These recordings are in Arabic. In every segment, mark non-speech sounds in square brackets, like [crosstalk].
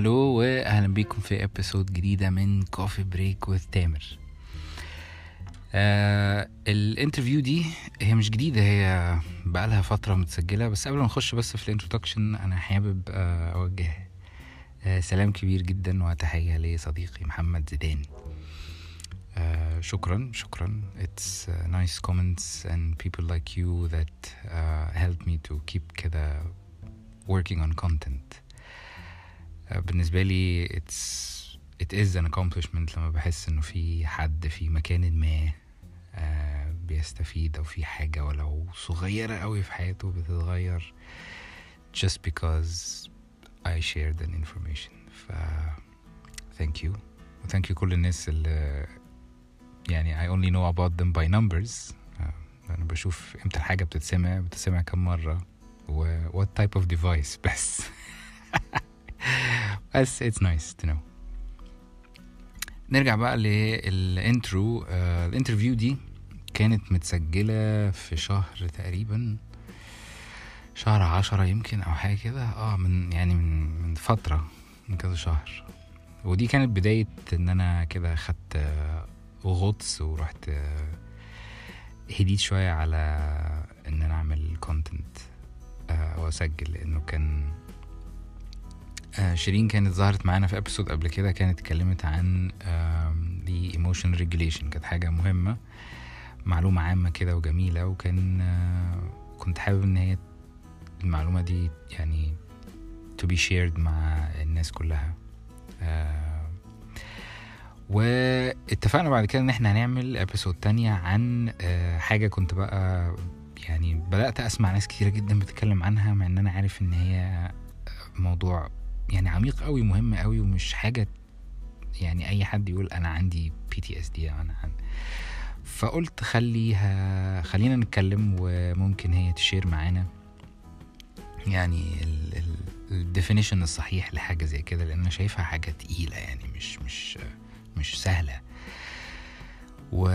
hello واهلا بيكم في episode جديدة من Coffee Break with Tamer. آه ال interview دي هي مش جديدة هي بقالها فترة متسجلة. بس قبل ما نخش بس في ال introduction أنا حابب آه أوجه آه سلام كبير جدا وتحيه لصديقي محمد زيدان. آه شكرا شكرا. It's uh, nice comments and people like you that uh, help me to keep كده working on content. بالنسبة لي it's it is an accomplishment لما بحس إنه في حد في مكان ما آه، بيستفيد أو في حاجة ولو صغيرة قوي في حياته بتتغير just because I shared an information. ف thank you. و thank you كل الناس اللي يعني I only know about them by numbers. آه، أنا بشوف إمتى الحاجة بتتسمع بتتسمع كم مرة و what type of device بس. [laughs] [laughs] بس it's nice to know. نرجع بقى لل intro آه ال interview دي كانت متسجلة في شهر تقريبا شهر عشرة يمكن أو حاجة كده. آه من يعني من, من فترة من كذا شهر. ودي كانت بداية إن أنا كده خدت آه، غطس ورحت آه، هديت شوية على إن أنا أعمل content وأسجل لأنه كان شيرين كانت ظهرت معانا في episode قبل كده كانت اتكلمت عن the emotion regulation كانت حاجة مهمة معلومة عامة كده وجميلة وكان آه، كنت حابب إن هي المعلومة دي يعني to be shared مع الناس كلها. آه، واتفقنا بعد كده إن إحنا هنعمل episode تانية عن آه، حاجة كنت بقى يعني بدأت أسمع ناس كتيرة جدا بتتكلم عنها مع إن أنا عارف إن هي موضوع يعني عميق قوي مهم قوي ومش حاجة يعني أي حد يقول أنا عندي PTSD أنا عن. فقلت خليها خلينا نتكلم وممكن هي ت share معانا. يعني ال definition الصحيح لحاجة زي كده لأن أنا شايفها حاجة تقيلة يعني مش مش مش سهلة. و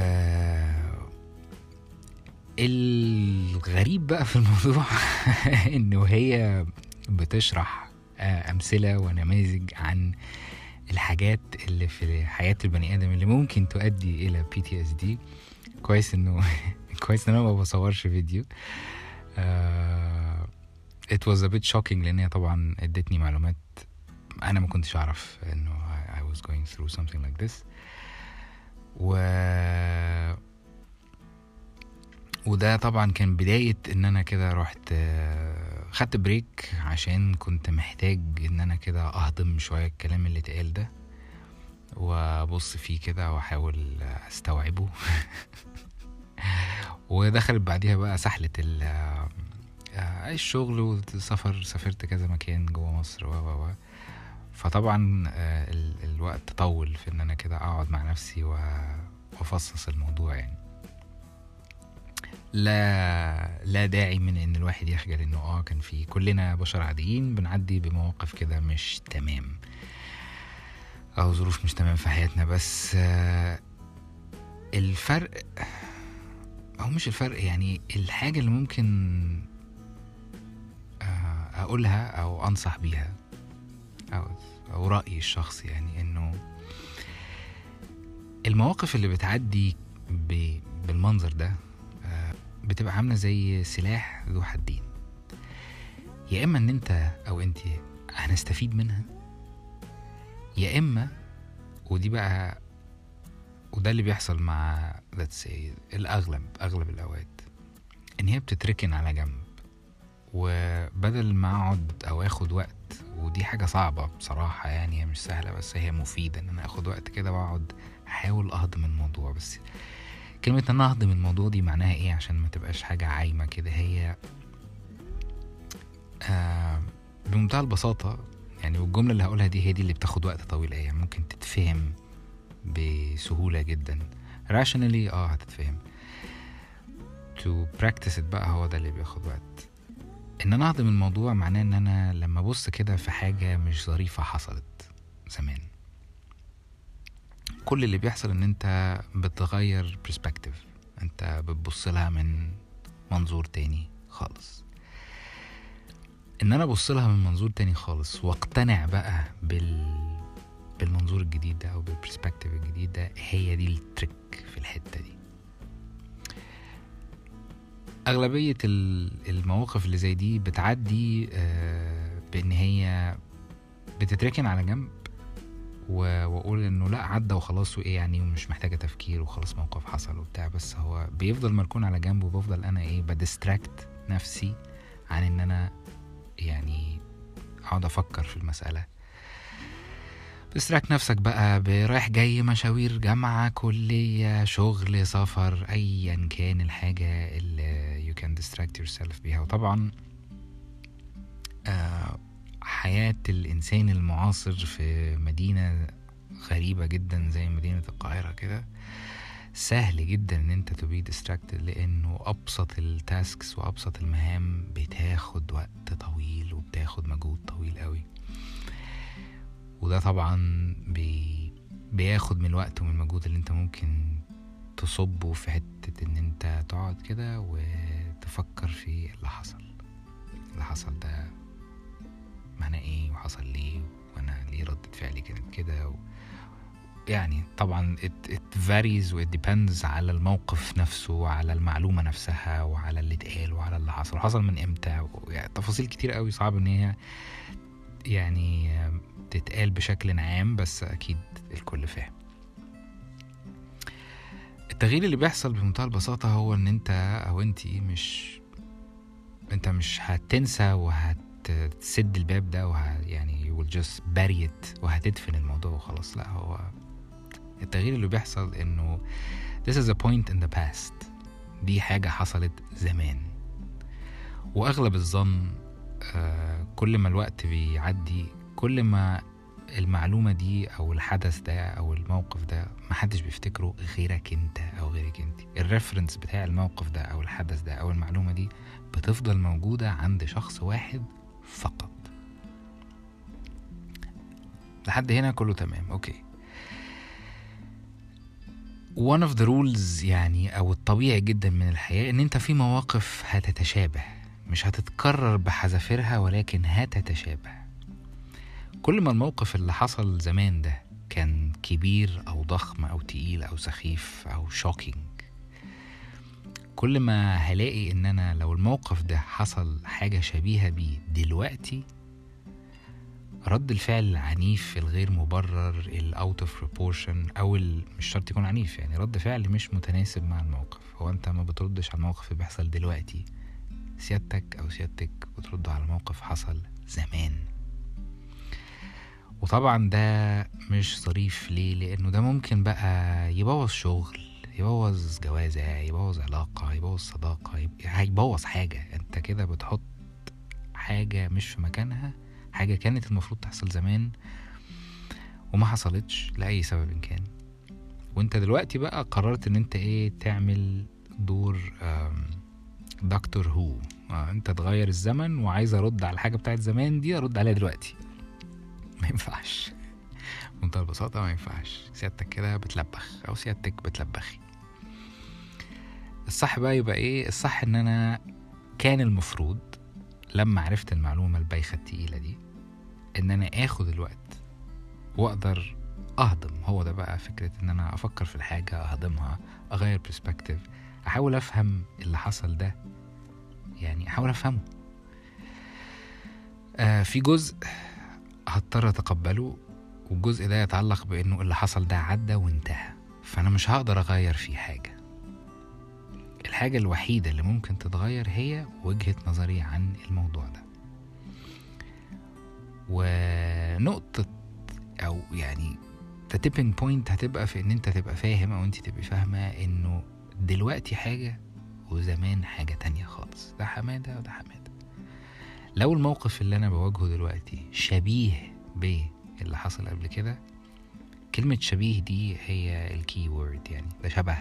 الغريب بقى في الموضوع [laughs] إنه هي بتشرح آه، أمثلة ونماذج عن الحاجات اللي في حياة البني آدم اللي ممكن تؤدي إلى PTSD كويس إنه [laughs] كويس إن أنا ما بصورش فيديو. آه، it was a bit shocking لأن هي طبعا ادتني معلومات أنا ما كنتش أعرف إنه I- I was going through something like this. و وده طبعا كان بداية إن أنا كده رحت آه، خدت بريك عشان كنت محتاج إن أنا كده أهضم شوية الكلام اللي اتقال ده وأبص فيه كده وأحاول أستوعبه. [laughs] ودخلت بعديها بقى سحلة آه، الشغل والسفر سافرت كذا مكان جوه مصر و و فطبعا آه، ال- الوقت طول في إن أنا كده أقعد مع نفسي وأفصص الموضوع يعني. لا لا داعي من إن الواحد يخجل إنه آه كان في كلنا بشر عاديين بنعدي بمواقف كده مش تمام. أو ظروف مش تمام في حياتنا بس آه الفرق أو مش الفرق يعني الحاجة اللي ممكن آه أقولها أو أنصح بيها أو أو رأيي الشخصي يعني إنه المواقف اللي بتعدي بالمنظر ده بتبقى عاملة زي سلاح ذو حدين. يا إما إن أنت أو أنت هنستفيد منها يا إما ودي بقى وده اللي بيحصل مع let's say الأغلب أغلب الأوقات إن هي بتتركن على جنب. وبدل ما أقعد أو آخد وقت ودي حاجة صعبة بصراحة يعني هي مش سهلة بس هي مفيدة إن أنا آخد وقت كده وأقعد أحاول أهضم الموضوع. بس كلمة ان أنا اهضم الموضوع دي معناها إيه عشان ما تبقاش حاجة عايمة كده؟ هي آه بمنتهى البساطة يعني والجملة اللي هقولها دي هي دي اللي بتاخد وقت طويل إيه يعني ممكن تتفهم بسهولة جدا. Rationally آه هتتفهم. To practice it بقى هو ده اللي بياخد وقت. إن أنا اهضم الموضوع معناه إن أنا لما أبص كده في حاجة مش ظريفة حصلت زمان. كل اللي بيحصل إن أنت بتغير برسبكتيف أنت بتبص لها من منظور تاني خالص. إن أنا أبص لها من منظور تاني خالص وأقتنع بقى بال بالمنظور الجديد ده أو بال perspective الجديد ده هي دي ال trick في الحتة دي. أغلبية ال- المواقف اللي زي دي بتعدي آه، بإن هي بتتركن على جنب. وأقول إنه لا عدى وخلاص وإيه يعني ومش محتاجة تفكير وخلاص موقف حصل وبتاع. بس هو بيفضل مركون على جنب وبفضل أنا إيه ب distract نفسي عن إن أنا يعني أقعد أفكر في المسألة. تسترك نفسك بقى برايح جاي مشاوير جامعة كلية شغل سفر أيا كان الحاجة اللي you can distract yourself بيها. وطبعا آه حياة الإنسان المعاصر في مدينة غريبة جدا زي مدينة القاهرة كده سهل جدا إن أنت be distracted لأنه أبسط التاسكس وأبسط المهام بتاخد وقت طويل وبتاخد مجهود طويل قوي. وده طبعا بي بياخد من الوقت ومن المجهود اللي أنت ممكن تصبه في حتة إن أنت تقعد كده وتفكر في اللي حصل. اللي حصل ده معناه إيه وحصل ليه وأنا ليه ردة فعلي كانت كده و... يعني طبعا it, it varies و it depends على الموقف نفسه وعلى المعلومة نفسها وعلى اللي اتقال وعلى اللي حصل. حصل من إمتى؟ و... يعني تفاصيل كتير قوي صعب إن هي يعني تتقال بشكل عام بس أكيد الكل فاهم. التغيير اللي بيحصل بمنتهى البساطة هو إن أنت أو أنتي مش أنت مش هتنسى وهتسد الباب ده وه يعني will just bury it وهتدفن الموضوع وخلاص. لا هو التغيير اللي بيحصل إنه this is a point in the past. دي حاجة حصلت زمان. وأغلب الظن آه كل ما الوقت بيعدي كل ما المعلومة دي أو الحدث ده أو الموقف ده محدش بيفتكره غيرك أنت أو غيرك أنت. ال reference بتاع الموقف ده أو الحدث ده أو المعلومة دي بتفضل موجودة عند شخص واحد فقط. لحد هنا كله تمام okay. One of the rules يعني أو الطبيعي جدا من الحياة إن أنت في مواقف هتتشابه. مش هتتكرر بحذافيرها ولكن هتتشابه. كل ما الموقف اللي حصل زمان ده كان كبير أو ضخم أو تقيل أو سخيف أو shocking كل ما هلاقي إن أنا لو الموقف ده حصل حاجة شبيهة بيه دلوقتي رد الفعل العنيف الغير مبرر ال out of proportion أو مش شرط يكون عنيف يعني رد فعل مش متناسب مع الموقف. هو أنت ما بتردش على الموقف اللي بيحصل دلوقتي. سيادتك أو سيادتك بتردوا على موقف حصل زمان. وطبعا ده مش ظريف ليه؟ لأنه ده ممكن بقى يبوظ شغل. يبوظ جوازة يبوظ علاقة يبوظ صداقة يب- هيبوظ حاجة. انت كده بتحط حاجة مش في مكانها حاجة كانت المفروض تحصل زمان وما حصلتش لأي سبب كان. وانت دلوقتي بقى قررت إن انت إيه تعمل دور دكتور هو. آه انت تغير الزمن وعايز أرد على الحاجة بتاعت زمان دي أرد عليها دلوقتي. [laughs] ما ينفعش. بمنتهى البساطة ما ينفعش. سيادتك كده بتلبخ أو سيادتك بتلبخي. الصح بقى يبقى إيه؟ الصح إن أنا كان المفروض لما عرفت المعلومة البايخة التقيلة دي إن أنا آخد الوقت وأقدر أهضم. هو ده بقى فكرة إن أنا أفكر في الحاجة أهضمها أغير برسبكتيف أحاول أفهم اللي حصل ده. يعني أحاول أفهمه. آه في جزء هضطر أتقبله والجزء ده يتعلق بإنه اللي حصل ده عدى وانتهى. فأنا مش هقدر أغير فيه حاجة. الحاجة الوحيدة اللي ممكن تتغير هي وجهة نظري عن الموضوع ده. ونقطة أو يعني tipping point هتبقى في إن أنت تبقى فاهم أو أنت تبقي فاهمة إنه دلوقتي حاجة وزمان حاجة تانية خالص. ده حمادة وده حمادة. لو الموقف اللي أنا بواجهه دلوقتي شبيه باللي حصل قبل كده كلمة شبيه دي هي الكي وورد يعني ده شبه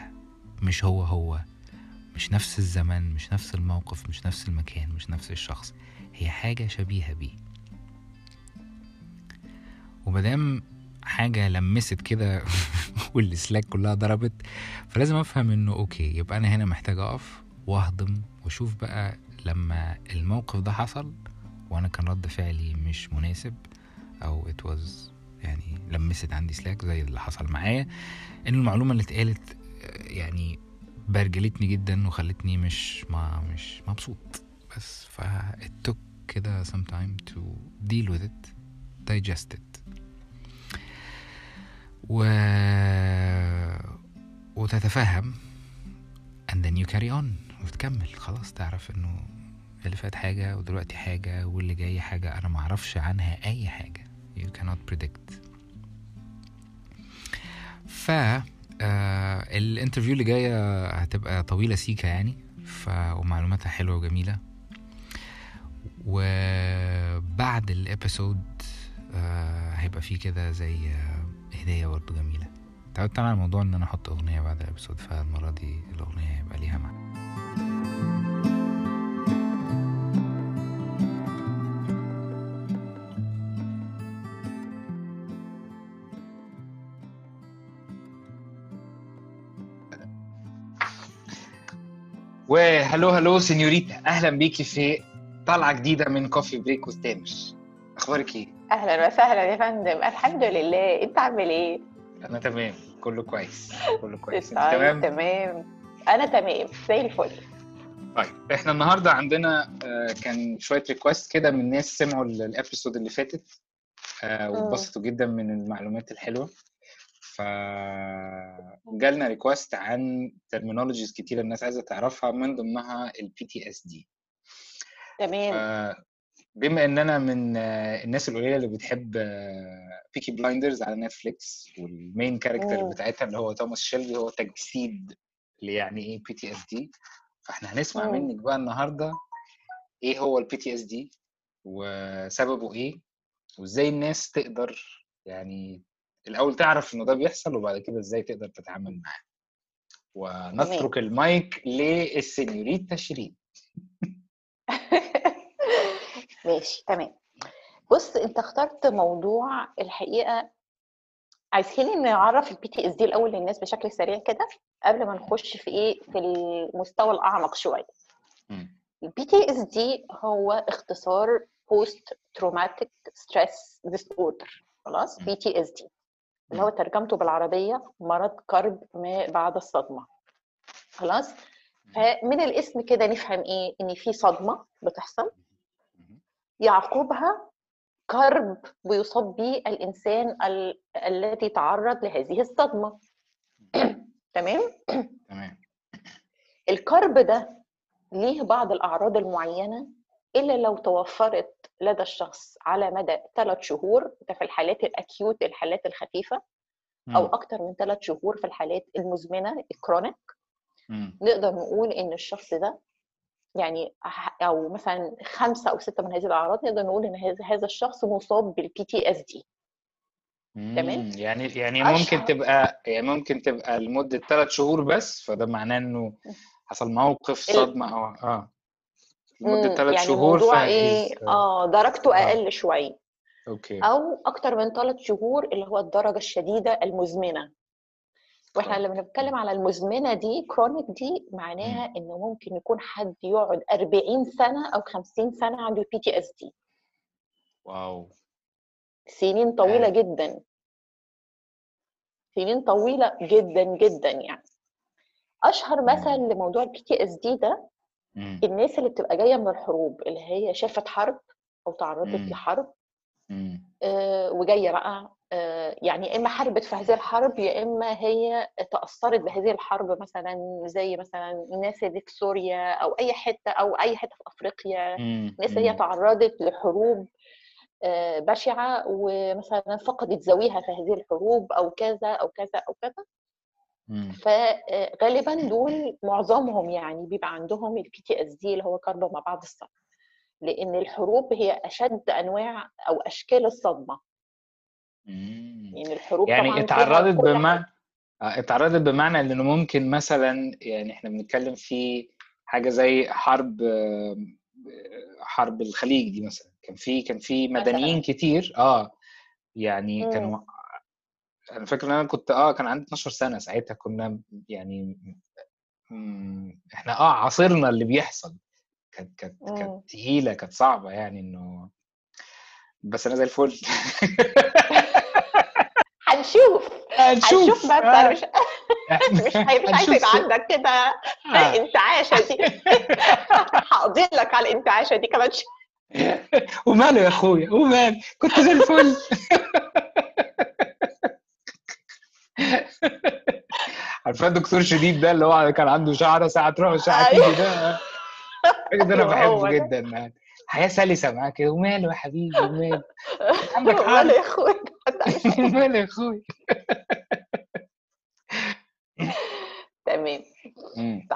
مش هو هو. مش نفس الزمن مش نفس الموقف مش نفس المكان مش نفس الشخص. هي حاجة شبيهة بيه. ومادام حاجة لمست كده [laughs] والسلاك كلها ضربت فلازم أفهم إنه أوكي يبقى أنا هنا محتاج أقف وأهضم وأشوف بقى لما الموقف ده حصل وأنا كان رد فعلي مش مناسب أو it was يعني لمست عندي سلاك زي اللي حصل معايا إن المعلومة اللي اتقالت آه، يعني برجلتني جدا وخلتني مش ما مش مبسوط. بس ف it took كده some time to deal with it digest it. و وتتفهم and then you carry on وتكمل. خلاص تعرف إنه اللي فات حاجة ودلوقتي حاجة واللي جاي حاجة أنا معرفش عنها أي حاجة. You cannot predict. ف آه الانترفيو اللي جاية هتبقى طويلة سيكا يعني ف ومعلوماتها حلوة وجميلة. وبعد الإبيسود آه هيبقى فيه كده زي آه هدية برضه جميلة. تعودت على الموضوع إن أنا أحط أغنية بعد الإبيسود فالمرة دي الأغنية هيبقى ليها معنى. و hello hello señorita أهلا بيكي في طلعة جديدة من كوفي بريك وستامر أخبارك إيه؟ أهلا وسهلا يا فندم. الحمد لله. أنت عامل إيه؟ أنا تمام. كله كويس. كله كويس. طيب تمام؟ تمام. أنا تمام. زي الفل. طيب إحنا النهارده عندنا آه، كان شوية request كده من ناس سمعوا ال- ال episode اللي فاتت آه، واتبسطوا جدا من المعلومات الحلوة. ف جالنا request عن terminologies كتيرة الناس عايزة تعرفها من ضمنها ال PTSD تمام بما ان أنا من الناس القليلة اللي بتحب بيكي بلايندرز على نتفليكس وال main character. بتاعتها اللي هو توماس شيلبي هو تجسيد ليعني إيه PTSD فإحنا هنسمع مم. منك بقى النهارده إيه هو ال PTSD وسببه إيه وإزاي الناس تقدر يعني الأول تعرف إنه ده بيحصل وبعد كده إزاي تقدر تتعامل معاه. ونترك المايك للسينيوريتا شيرين. [laughs] ماشي تمام. بص أنت اخترت موضوع الحقيقة عايزين نعرف ال PTSD الأول للناس بشكل سريع كده قبل ما نخش في إيه في المستوى الأعمق شوية. ال PTSD هو اختصار post traumatic stress disorder خلاص. PTSD اللي هو ترجمته بالعربية مرض كرب ما بعد الصدمة. خلاص؟ فمن الاسم كده نفهم إيه؟ إن في صدمة بتحصل. يعقبها كرب بيصاب به الإنسان ال- الذي تعرض لهذه الصدمة. [clears throat] تمام؟ تمام. [clears throat] الكرب ده ليه بعض الأعراض المعينة؟ إلا لو توفرت لدى الشخص على مدى ثلاث شهور ده في الحالات ال acute الحالات الخفيفة أو. أكتر من ثلاث شهور في الحالات المزمنة ال chronic. نقدر نقول إن الشخص ده يعني أو مثلا خمسة أو ستة من هذه الأعراض نقدر نقول إن هذا الشخص مصاب بال PTSD تمام. يعني يعني ممكن تبقى يعني ممكن تبقى لمدة ثلاث شهور بس فده معناه إنه حصل موقف صدمة أو آه لمدة مم، ثلاث يعني شهور الموضوع إيه is- آه درجته آه. أقل شوية. okay. أو أكتر من ثلاث شهور اللي هو الدرجة الشديدة المزمنة. وإحنا. لما بنتكلم على المزمنة دي chronic دي معناها انه ممكن يكون حد يقعد 40 سنة أو 50 سنة عنده PTSD wow. سنين طويلة آه. جدا. سنين طويلة جدا جدا يعني. أشهر مثل. لموضوع ال PTSD ده مم. الناس اللي بتبقى جاية من الحروب اللي هي شافت حرب أو تعرضت مم. لحرب مم. آه، وجاية بقى آه، يعني يا إما حاربت في هذه الحرب يا إما هي تأثرت بهذه الحرب مثلا زي مثلا الناس اللي في سوريا أو أي حتة أو أي حتة في أفريقيا مم. الناس اللي هي. تعرضت لحروب آه، بشعة ومثلا فقدت ذويها في هذه الحروب أو كذا أو كذا أو كذا. فغالبا دول معظمهم يعني بيبقى عندهم ال PTSD اللي هو كرب ما بعد الصدمة لأن الحروب هي أشد أنواع أو أشكال الصدمة مم. يعني الحروب يعني اتعرضت بمعنى آه، اتعرضت بمعنى إنه ممكن مثلا يعني إحنا بنتكلم في حاجة زي حرب آه، حرب الخليج دي مثلا كان في كان في مدنيين. كتير آه يعني. كانوا أنا فاكر إن أنا كنت آه كان عندي 12 سنة ساعتها كنا يعني مم، إحنا آه عاصرنا اللي بيحصل كانت كانت. كانت تقيلة كانت صعبة يعني إنه بس أنا زي الفل [laughs] هنشوف هنشوف بس أنا آه. مش [laughs] مش مش عايزه يبقى عندك كده آه. انتعاشه دي [laughs] هقضي لك على الانتعاشة دي كمان. وماله يا أخويا وماله كنت زي الفل [laughs] عارفه الدكتور شديد ده اللي هو كان عنده شعره ساعة تروح وساعه أيوة. تيجي ده ده أنا [laughs] بحبه. جدا يعني حياة سلسة معاه كده وماله يا حبيبي وماله عندك حق. [laughs] ولا يا اخويا وماله يا اخويا تمام مم.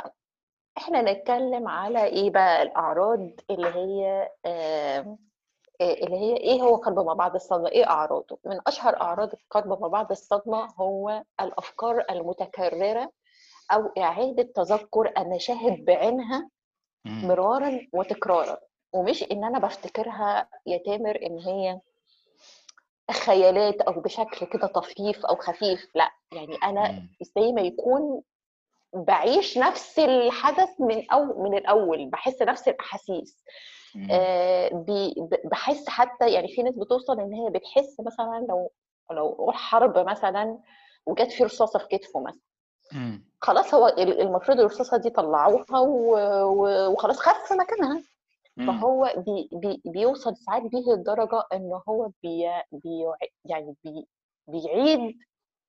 إحنا نتكلم على إيه بقى الأعراض اللي هي آه، اللي هي إيه هو قلب ما بعد الصدمة؟ إيه أعراضه؟ من أشهر أعراض القلب ما بعد الصدمة هو الأفكار المتكررة أو إعادة تذكر المشاهد بعينها. مرارا وتكرارا. ومش إن أنا بفتكرها يا تامر إن هي خيالات أو بشكل كده طفيف أو خفيف لأ. يعني أنا. زي ما يكون بعيش نفس الحدث من أو من الأول بحس نفس الأحاسيس. بحس حتى يعني في ناس بتوصل إن هي بتحس مثلا لو لو حرب مثلا وجت في رصاصة في كتفه مثلا. خلاص هو ال- المفروض الرصاصة دي طلعوها وخلاص خف مكانها. فهو بي بي بيوصل ساعات بيه لدرجة إن هو بي بي يعني بي بيعيد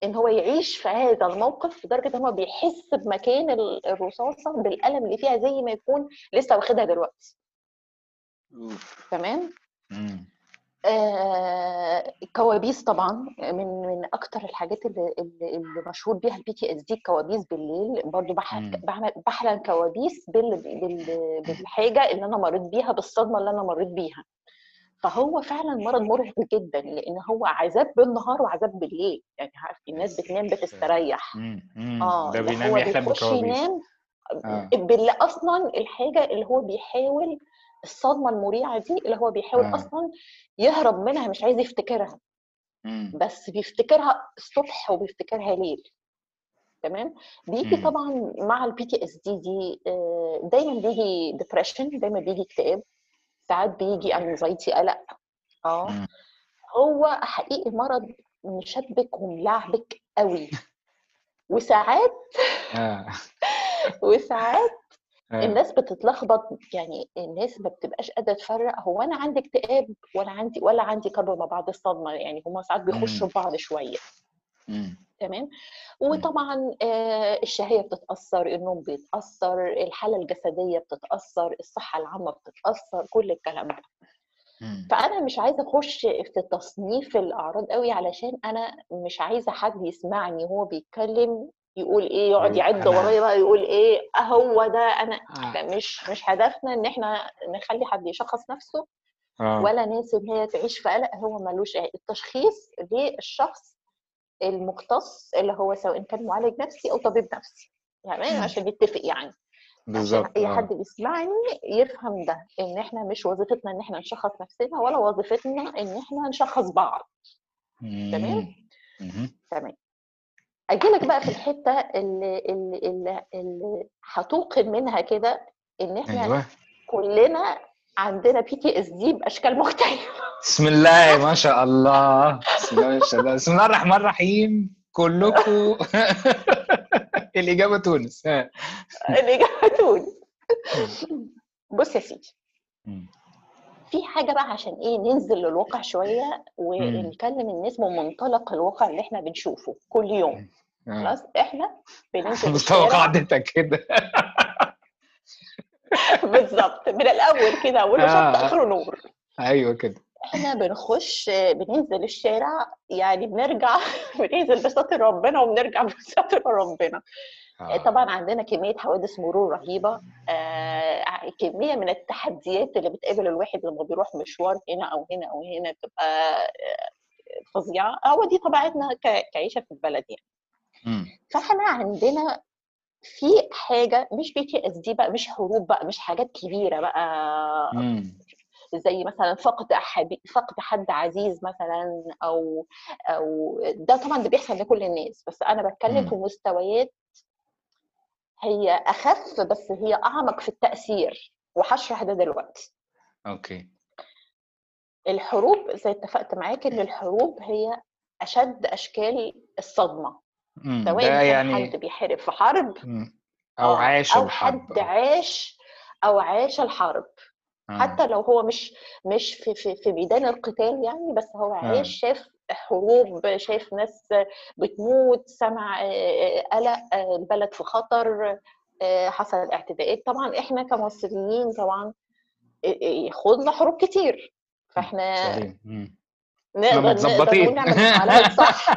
إن هو يعيش في هذا الموقف لدرجة إن هو بيحس بمكان ال- الرصاصة بالألم اللي فيها زي ما يكون لسه واخدها دلوقتي. تمام. آه كوابيس طبعا من من أكتر الحاجات اللي اللي, اللي مشهور بيها ال PTSD الكوابيس بالليل. برضو. بعمل بحلم كوابيس بال بال بالحاجة اللي أنا مريت بيها بالصدمة اللي أنا مريت بيها. فهو فعلا مرض مرهق جدا لأن هو عذاب بالنهار وعذاب بالليل. يعني عارف الناس بتنام بتستريح. آه ده بينام يحلم بيخش بكوابيس ينام آه. باللي أصلا الحاجة اللي هو بيحاول الصدمة المريعة دي اللي هو بيحاول آه. أصلا يهرب منها مش عايز يفتكرها مم. بس بيفتكرها الصبح وبيفتكرها ليل تمام بيجي مم. طبعا مع ال PTSD دي آه، دايما بيجي depression دايما بيجي اكتئاب ساعات بيجي انزايتي قلق آه مم. هو حقيقي مرض مشبك وملعبك قوي وساعات [laughs] آه [laughs] وساعات آه. الناس بتتلخبط يعني الناس ما بتبقاش قادرة تفرق هو أنا عندي اكتئاب ولا عندي ولا عندي ما بعد الصدمة يعني هما ساعات بيخشوا. في بعض شوية مم. تمام وطبعا آه، الشهية بتتأثر النوم بيتأثر الحالة الجسدية بتتأثر الصحة العامة بتتأثر كل الكلام ده. فأنا مش عايزة أخش في تصنيف الأعراض قوي علشان أنا مش عايزة حد يسمعني وهو بيتكلم يقول إيه يقعد يقول يعد ورايا بقى يقول إيه آه هو ده أنا آه. مش مش هدفنا إن إحنا نخلي حد يشخص نفسه آه. ولا ناس إن هي تعيش في قلق هو ملوش التشخيص للشخص المختص اللي هو سواء كان معالج نفسي أو طبيب نفسي يعني مم. عشان نتفق يعني. بالظبط أي آه. حد بيسمعني يفهم ده إن إحنا مش وظيفتنا إن إحنا نشخص نفسنا ولا وظيفتنا إن إحنا نشخص بعض. تمام. تمام. أجي لك بقى في الحتة اللي اللي اللي, هتوقن منها كده إن إحنا أيوه. كلنا عندنا PTSD بأشكال مختلفة. بسم الله ما شاء الله. بسم الله ما شاء الله. بسم الله الرحمن الرحيم. كلكم [laughs] الإجابة تونس. الإجابة تونس. بص يا سيدي. في حاجة بقى عشان إيه ننزل للواقع شوية ونكلم الناس من منطلق الواقع اللي إحنا بنشوفه كل يوم. خلاص إحنا بننزل [laughs] مستوى قاعدتك كده [laughs] بالظبط من الأول كده اوله. شط اخره نور أيوه كده إحنا بنخش بننزل الشارع يعني بنرجع [laughs] بننزل بستر ربنا وبنرجع بستر ربنا. طبعا عندنا كمية حوادث مرور رهيبة آه كمية من التحديات اللي بتقابل الواحد لما بيروح مشوار هنا أو هنا أو هنا بتبقى آه، فظيعة هو دي طبيعتنا كعيشة في البلد يعني. فإحنا عندنا في حاجة مش PTSD بقى مش حروب بقى مش حاجات كبيرة بقى مم. زي مثلا فقد فقد حد عزيز مثلا أو أو ده طبعا ده بيحصل لكل الناس بس أنا بتكلم. في مستويات هي أخف بس هي أعمق في التأثير وهشرح ده دلوقتي. أوكي. الحروب زي اتفقت معاك إن الحروب هي أشد أشكال الصدمة. سواء كان يعني حد بيحارب في حرب. أو عاش أو الحرب. حد عاش أو عاش الحرب. آه. حتى لو هو مش مش في في في ميدان القتال يعني بس هو آه. عاش شاف حروب شاف ناس بتموت سمع آه، قلق آه، البلد في خطر آه، حصل اعتداءات. طبعا إحنا كمصريين طبعا آه، آه، خضنا حروب كتير. فإحنا نقدر نقدر نعمل علامة صح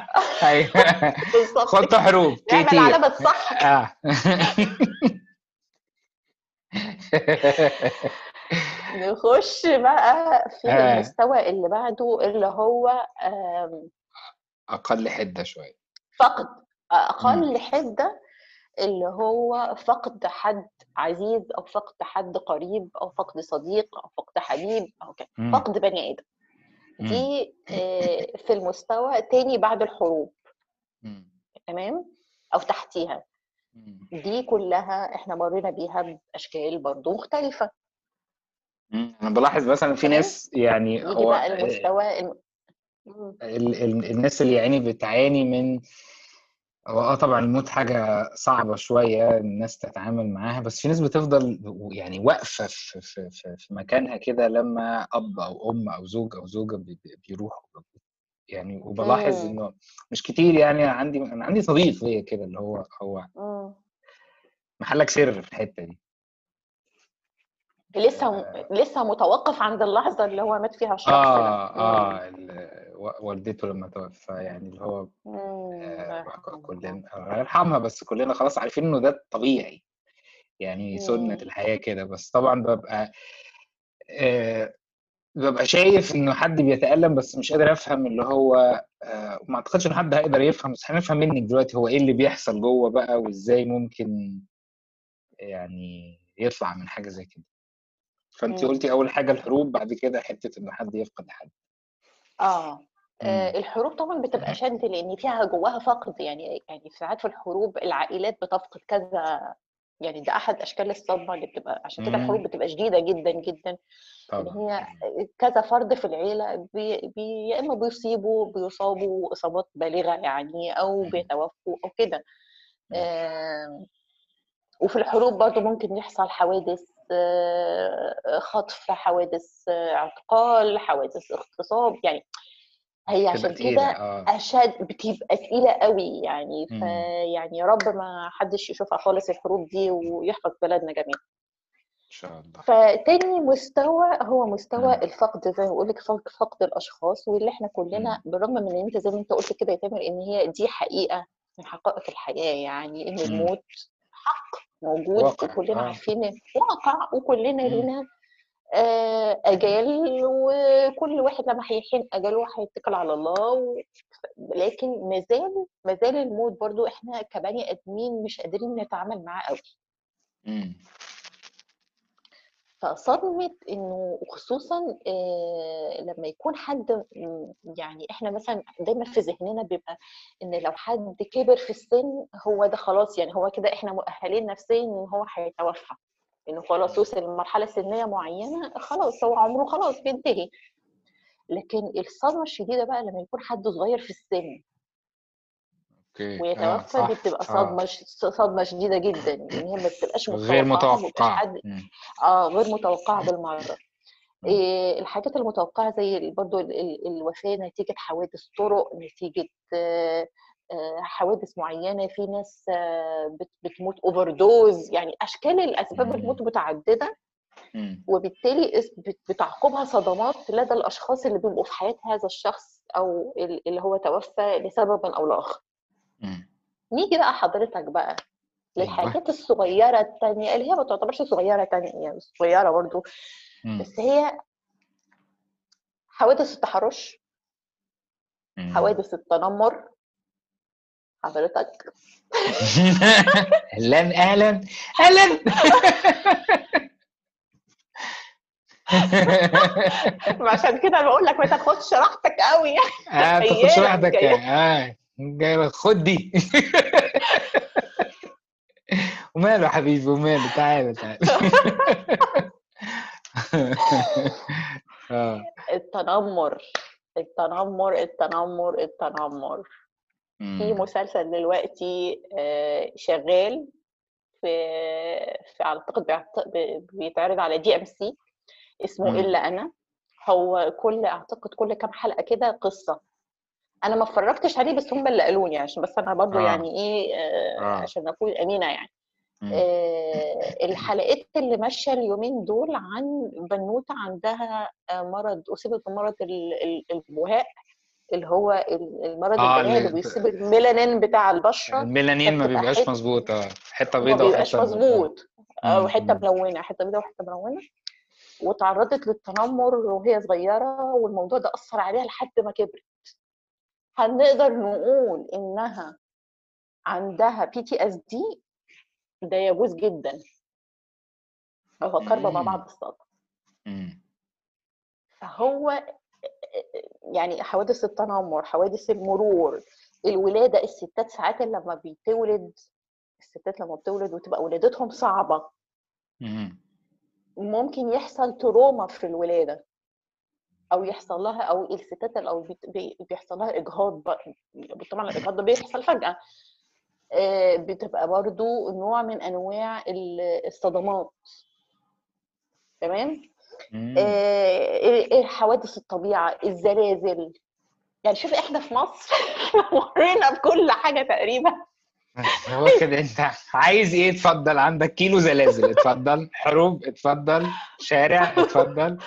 بالظبط. خدت حروب نعمل كتير. علامة صح. آه. [laughs] نخش بقى في آه المستوى اللي بعده اللي هو أقل حدة شوية فقد مم. أقل حدة اللي هو فقد حد عزيز أو فقد حد قريب أو فقد صديق أو فقد حبيب أو كده. فقد بني مم. دي آه، في المستوى تاني بعد الحروب. تمام أو تحتيها. دي كلها إحنا مرينا بيها بأشكال برضو مختلفة مم. أنا بلاحظ مثلا في ناس يعني يجي هو بقى المستوى الم... ال- ال- الناس اللي يعني بتعاني من هو آه طبعا الموت حاجة صعبة شوية الناس تتعامل معاها بس في ناس بتفضل يعني واقفة في, في, في, في مكانها كده لما أب أو أم أو زوج أو زوجة بي- بي- بيروحوا. يعني وبلاحظ. إنه مش كتير يعني عندي أنا عندي صديق ليا كده اللي هو هو. محلك سر في الحتة دي. لسه. آه لسه متوقف عند اللحظة اللي هو مات فيها الشخص ده مم. آه ال- و- والدته لما توفى يعني اللي هو آه كلنا الله يرحمها بس كلنا خلاص عارفين إنه ده طبيعي يعني سنة مم. الحياة كده بس طبعا ببقى آه ببقى شايف إنه حد بيتألم بس مش قادر أفهم اللي هو آه ما أعتقدش إن حد هيقدر يفهم بس هنفهم منك دلوقتي هو إيه اللي بيحصل جوه بقى وإزاي ممكن يعني يطلع من حاجة زي كده فانت. قلتي أول حاجة الحروب بعد كده حتة إن حد يفقد حد. آه. آه، الحروب طبعا بتبقى شد لأن فيها جواها فقد يعني يعني ساعات في الحروب العائلات بتفقد كذا يعني ده أحد أشكال الصدمة اللي بتبقى عشان كده الحروب بتبقى شديدة جدا جدا. إن طبعا هي كذا فرد في العيلة بي بي يا إما بيصيبوا بيصابوا إصابات بالغة يعني أو. بيتوفوا أو كده. وفي الحروب برضو ممكن يحصل حوادث آه، خطف حوادث آه، اعتقال حوادث اغتصاب يعني هي عشان كده آه. أشد بتبقى تقيلة قوي يعني فيعني يا رب ما حدش يشوفها خالص الحروب دي ويحفظ بلدنا جميعا. إن شاء الله. فتاني مستوى هو مستوى امم الفقد زي ما بقول لك فقد فقد الأشخاص واللي إحنا كلنا بالرغم من إن أنت زي ما أنت قلت كده يا تامر إن هي دي حقيقة من حقائق الحياة يعني إن الموت حق. موجود واقع. وكلنا آه. عارفين واقع وكلنا لينا آه، أجال وكل واحد لما هيحين اجله هيتكل على الله و... لكن مازال مازال الموت برضو إحنا كبني آدمين مش قادرين نتعامل معاه قوي فصدمة إنه خصوصا آه، لما يكون حد يعني إحنا مثلا دايما في ذهننا بيبقى إن لو حد كبر في السن هو ده خلاص يعني هو كده إحنا مؤهلين نفسيا إن هو هيتوفى. إنه خلاص وصل لمرحلة سنية معينة خلاص هو عمره خلاص بينتهي. لكن الصدمة الشديدة بقى لما يكون حد صغير في السن أوكي. آه ويتوفى دي صح بتبقى آه صدمة ش- صدمة شديدة جدا لأن هي ما بتبقاش غير ما بيبقاش متوقعة. حد آه غير متوقعة بالمرة. امم إيه الحاجات المتوقعة زي ال- برضو ال- ال- الوفاة نتيجة حوادث طرق نتيجة آه، آه، حوادث معينة في ناس آه، بت- بتموت overdose يعني أشكال الأسباب الموت متعددة. وبالتالي اس- بت- بتعقبها صدمات لدى الأشخاص اللي بيبقوا في حياة هذا الشخص أو ال- اللي هو توفى لسبب أو لآخر. نيجي بقى حضرتك بقى للحاجات الصغيرة التانية اللي هي ما تعتبرش صغيرة تانية يعني صغيرة برضو امم بس هي حوادث التحرش حوادث التنمر. حضرتك؟ أهلا أهلا أهلا عشان كده بقول لك ما تاخدش راحتك قوي يعني. آه تاخدش راحتك آه. جاي خد دي. [laughs] وماله حبيبي؟ وماله؟ تعالى تعالى. [laughs] آه. التنمر. التنمر التنمر التنمر. في. مسلسل دلوقتي آه، شغال في في اعتقد بيتعرض على دي ام سي اسمه. إلا أنا. هو كل أعتقد كل كام حلقة كده قصة. أنا ما اتفرجتش عليه بس هم اللي قالوني عشان بس أنا برضو آه. يعني إيه آه، آه. عشان أكون أمينة يعني. آه، الحلقات اللي ماشية اليومين دول عن بنوتة عندها آه، مرض أصيبت بمرض ال- ال- البهاء اللي هو ال- المرض آه، اللي- بيصيب الميلانين بتاع البشرة الميلانين ما بيبقاش مظبوط آه حتة ما بيضاء بيبقاش وحتة مظبوط أو مم. حتة مم. ملونة حتة بيضاء وحتة ملونة وتعرضت للتنمر وهي صغيرة والموضوع ده أثر عليها لحد ما كبرت هنقدر نقول إنها عندها PTSD ده يجوز جدا ما مم. بعد الصدمه. فهو يعني حوادث التنمر حوادث المرور الولادة الستات ساعات لما بتولد الستات لما بتولد وتبقى ولادتهم صعبة مم. ممكن يحصل تروما في الولادة أو يحصل لها أو الستات بي- بيحصل لها إجهاض بقى. طبعا الإجهاض ده بيحصل فجأة. آه، بتبقى برضو نوع من أنواع ال- الصدمات. تمام. آه، إيه- إيه حوادث الطبيعة؟ الزلازل. يعني شوف إحنا في مصر [laughs] مرينا بكل حاجة تقريبا. هو كده أنت عايز إيه؟ اتفضل عندك كيلو زلازل اتفضل. حروب اتفضل. شارع اتفضل.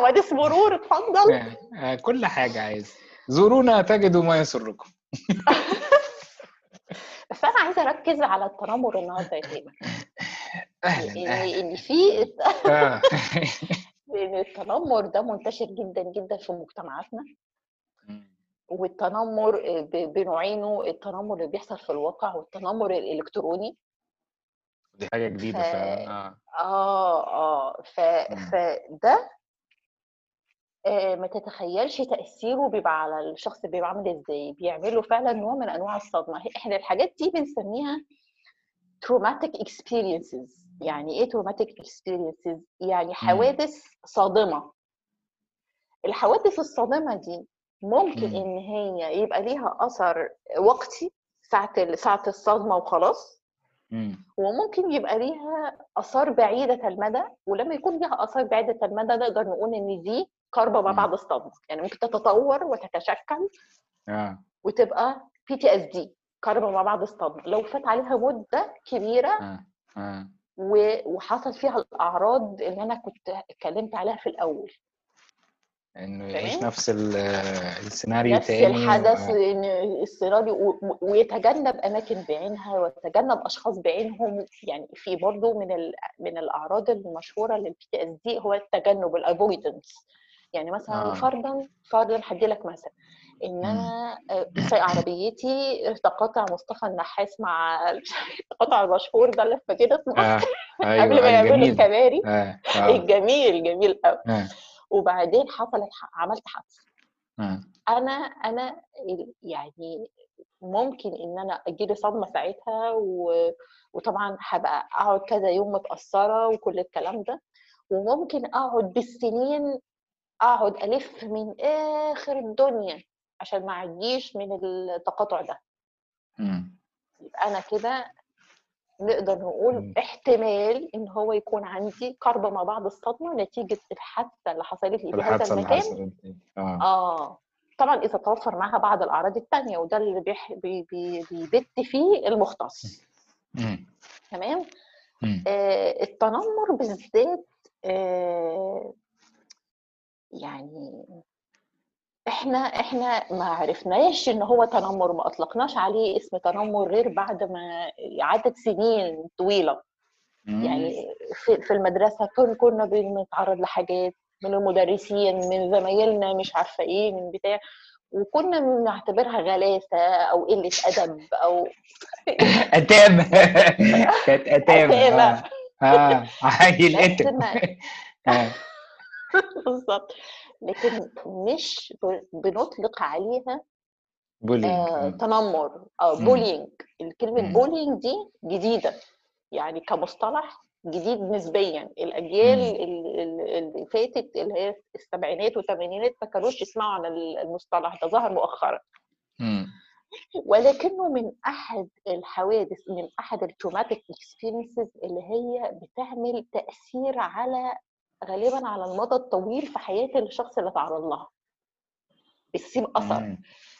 حوادث مرور اتفضل. آه، آه، كل حاجة عايز زورونا تجدوا ما يسركم. [laughs] بس أنا عايزة أركز على التنمر النهارده يا تامر أهلا إن في آه. [laughs] إن التنمر ده منتشر جدا جدا في مجتمعاتنا. والتنمر بنوعينه التنمر اللي بيحصل في الواقع والتنمر الإلكتروني. دي حاجة جديدة ف- آه. آه آه. ف... فده آه، ما تتخيلش تأثيره بيبقى على الشخص بيبقى عامل إزاي. بيعمله فعلا نوع من أنواع الصدمة. إحنا الحاجات دي بنسميها traumatic experiences. يعني إيه traumatic experiences يعني حوادث صادمة. الحوادث الصادمة دي ممكن مم. إن هي يبقى ليها أثر وقتي ساعة ال- ساعة الصدمة وخلاص. مم. وممكن يبقى ليها آثار بعيدة المدى. ولما يكون ليها آثار بعيدة المدى نقدر نقول إن دي كربة ما مم. بعد الصدمة يعني ممكن تتطور وتتشكل آه. وتبقى PTSD كربة ما بعد الصدمة لو فات عليها مدة كبيرة آه. آه. و- وحصل فيها الأعراض اللي أنا كنت اتكلمت عليها في الأول. إنه يعيش؟ نفس ال- السيناريو نفس تاني الحدث آه. السيناريو ويتجنب أماكن بعينها ويتجنب أشخاص بعينهم. يعني في برضه من ال... من الأعراض المشهورة لل PTSD هو التجنب ال avoidance يعني مثلا آه. فرضا فرضا هدي لك مثلا إن. أنا آه، سايقه عربيتي تقاطع مصطفى النحاس مع [laughs] التقاطع المشهور ده اللي في مدينه نصر آه [laughs] قبل أيوه ما يعملوا الجميل الكباري. آه آه. الجميل [laughs] جميل قوي آه. وبعدين حصلت عملت حادثة. آه. أنا أنا يعني ممكن إن أنا اجيلي صدمة ساعتها و... وطبعا هبقى أقعد كذا يوم متأثرة وكل الكلام ده. وممكن أقعد بالسنين أقعد ألف من آخر الدنيا عشان ما اعديش من التقاطع ده مم. يبقى أنا كده نقدر نقول مم. احتمال إن هو يكون عندي قرب مع بعض الصدمة نتيجة الحادثة اللي حصلت لي في هذا المكان. آه آه طبعا إذا توفر معاها بعض الأعراض التانية وده اللي بيح... بي... بي... بيبت فيه المختص. تمام. آه التنمر بالذات آه يعني إحنا إحنا ما عرفناش إن هو تنمر ما أطلقناش عليه اسم تنمر غير بعد ما عدت سنين طويلة. مم. يعني في, في المدرسة كن كنا بنتعرض لحاجات من المدرسين من زمايلنا مش عارفة إيه من بتاع. وكنا بنعتبرها غلاسة أو قلة أدب أو [laughs] أتام. [laughs] كانت أتام. أتامة. آه. آه. [laughs] عيل اتم آه. [laughs] بالظبط لكن مش بنطلق عليها bullying آه آه. تنمر أو مم. bullying الكلمة. bullying دي جديدة يعني كمصطلح جديد نسبيا الأجيال اللي فاتت اللي هي السبعينات والثمانينات ما كانوش يسمعوا عن ال- المصطلح ده ظهر مؤخرا. [laughs] ولكنه من أحد الحوادث من أحد ال traumatic experiences اللي هي بتعمل تأثير على غالبا على المدى الطويل في حياة الشخص اللي تعرض لها بتسيب أثر.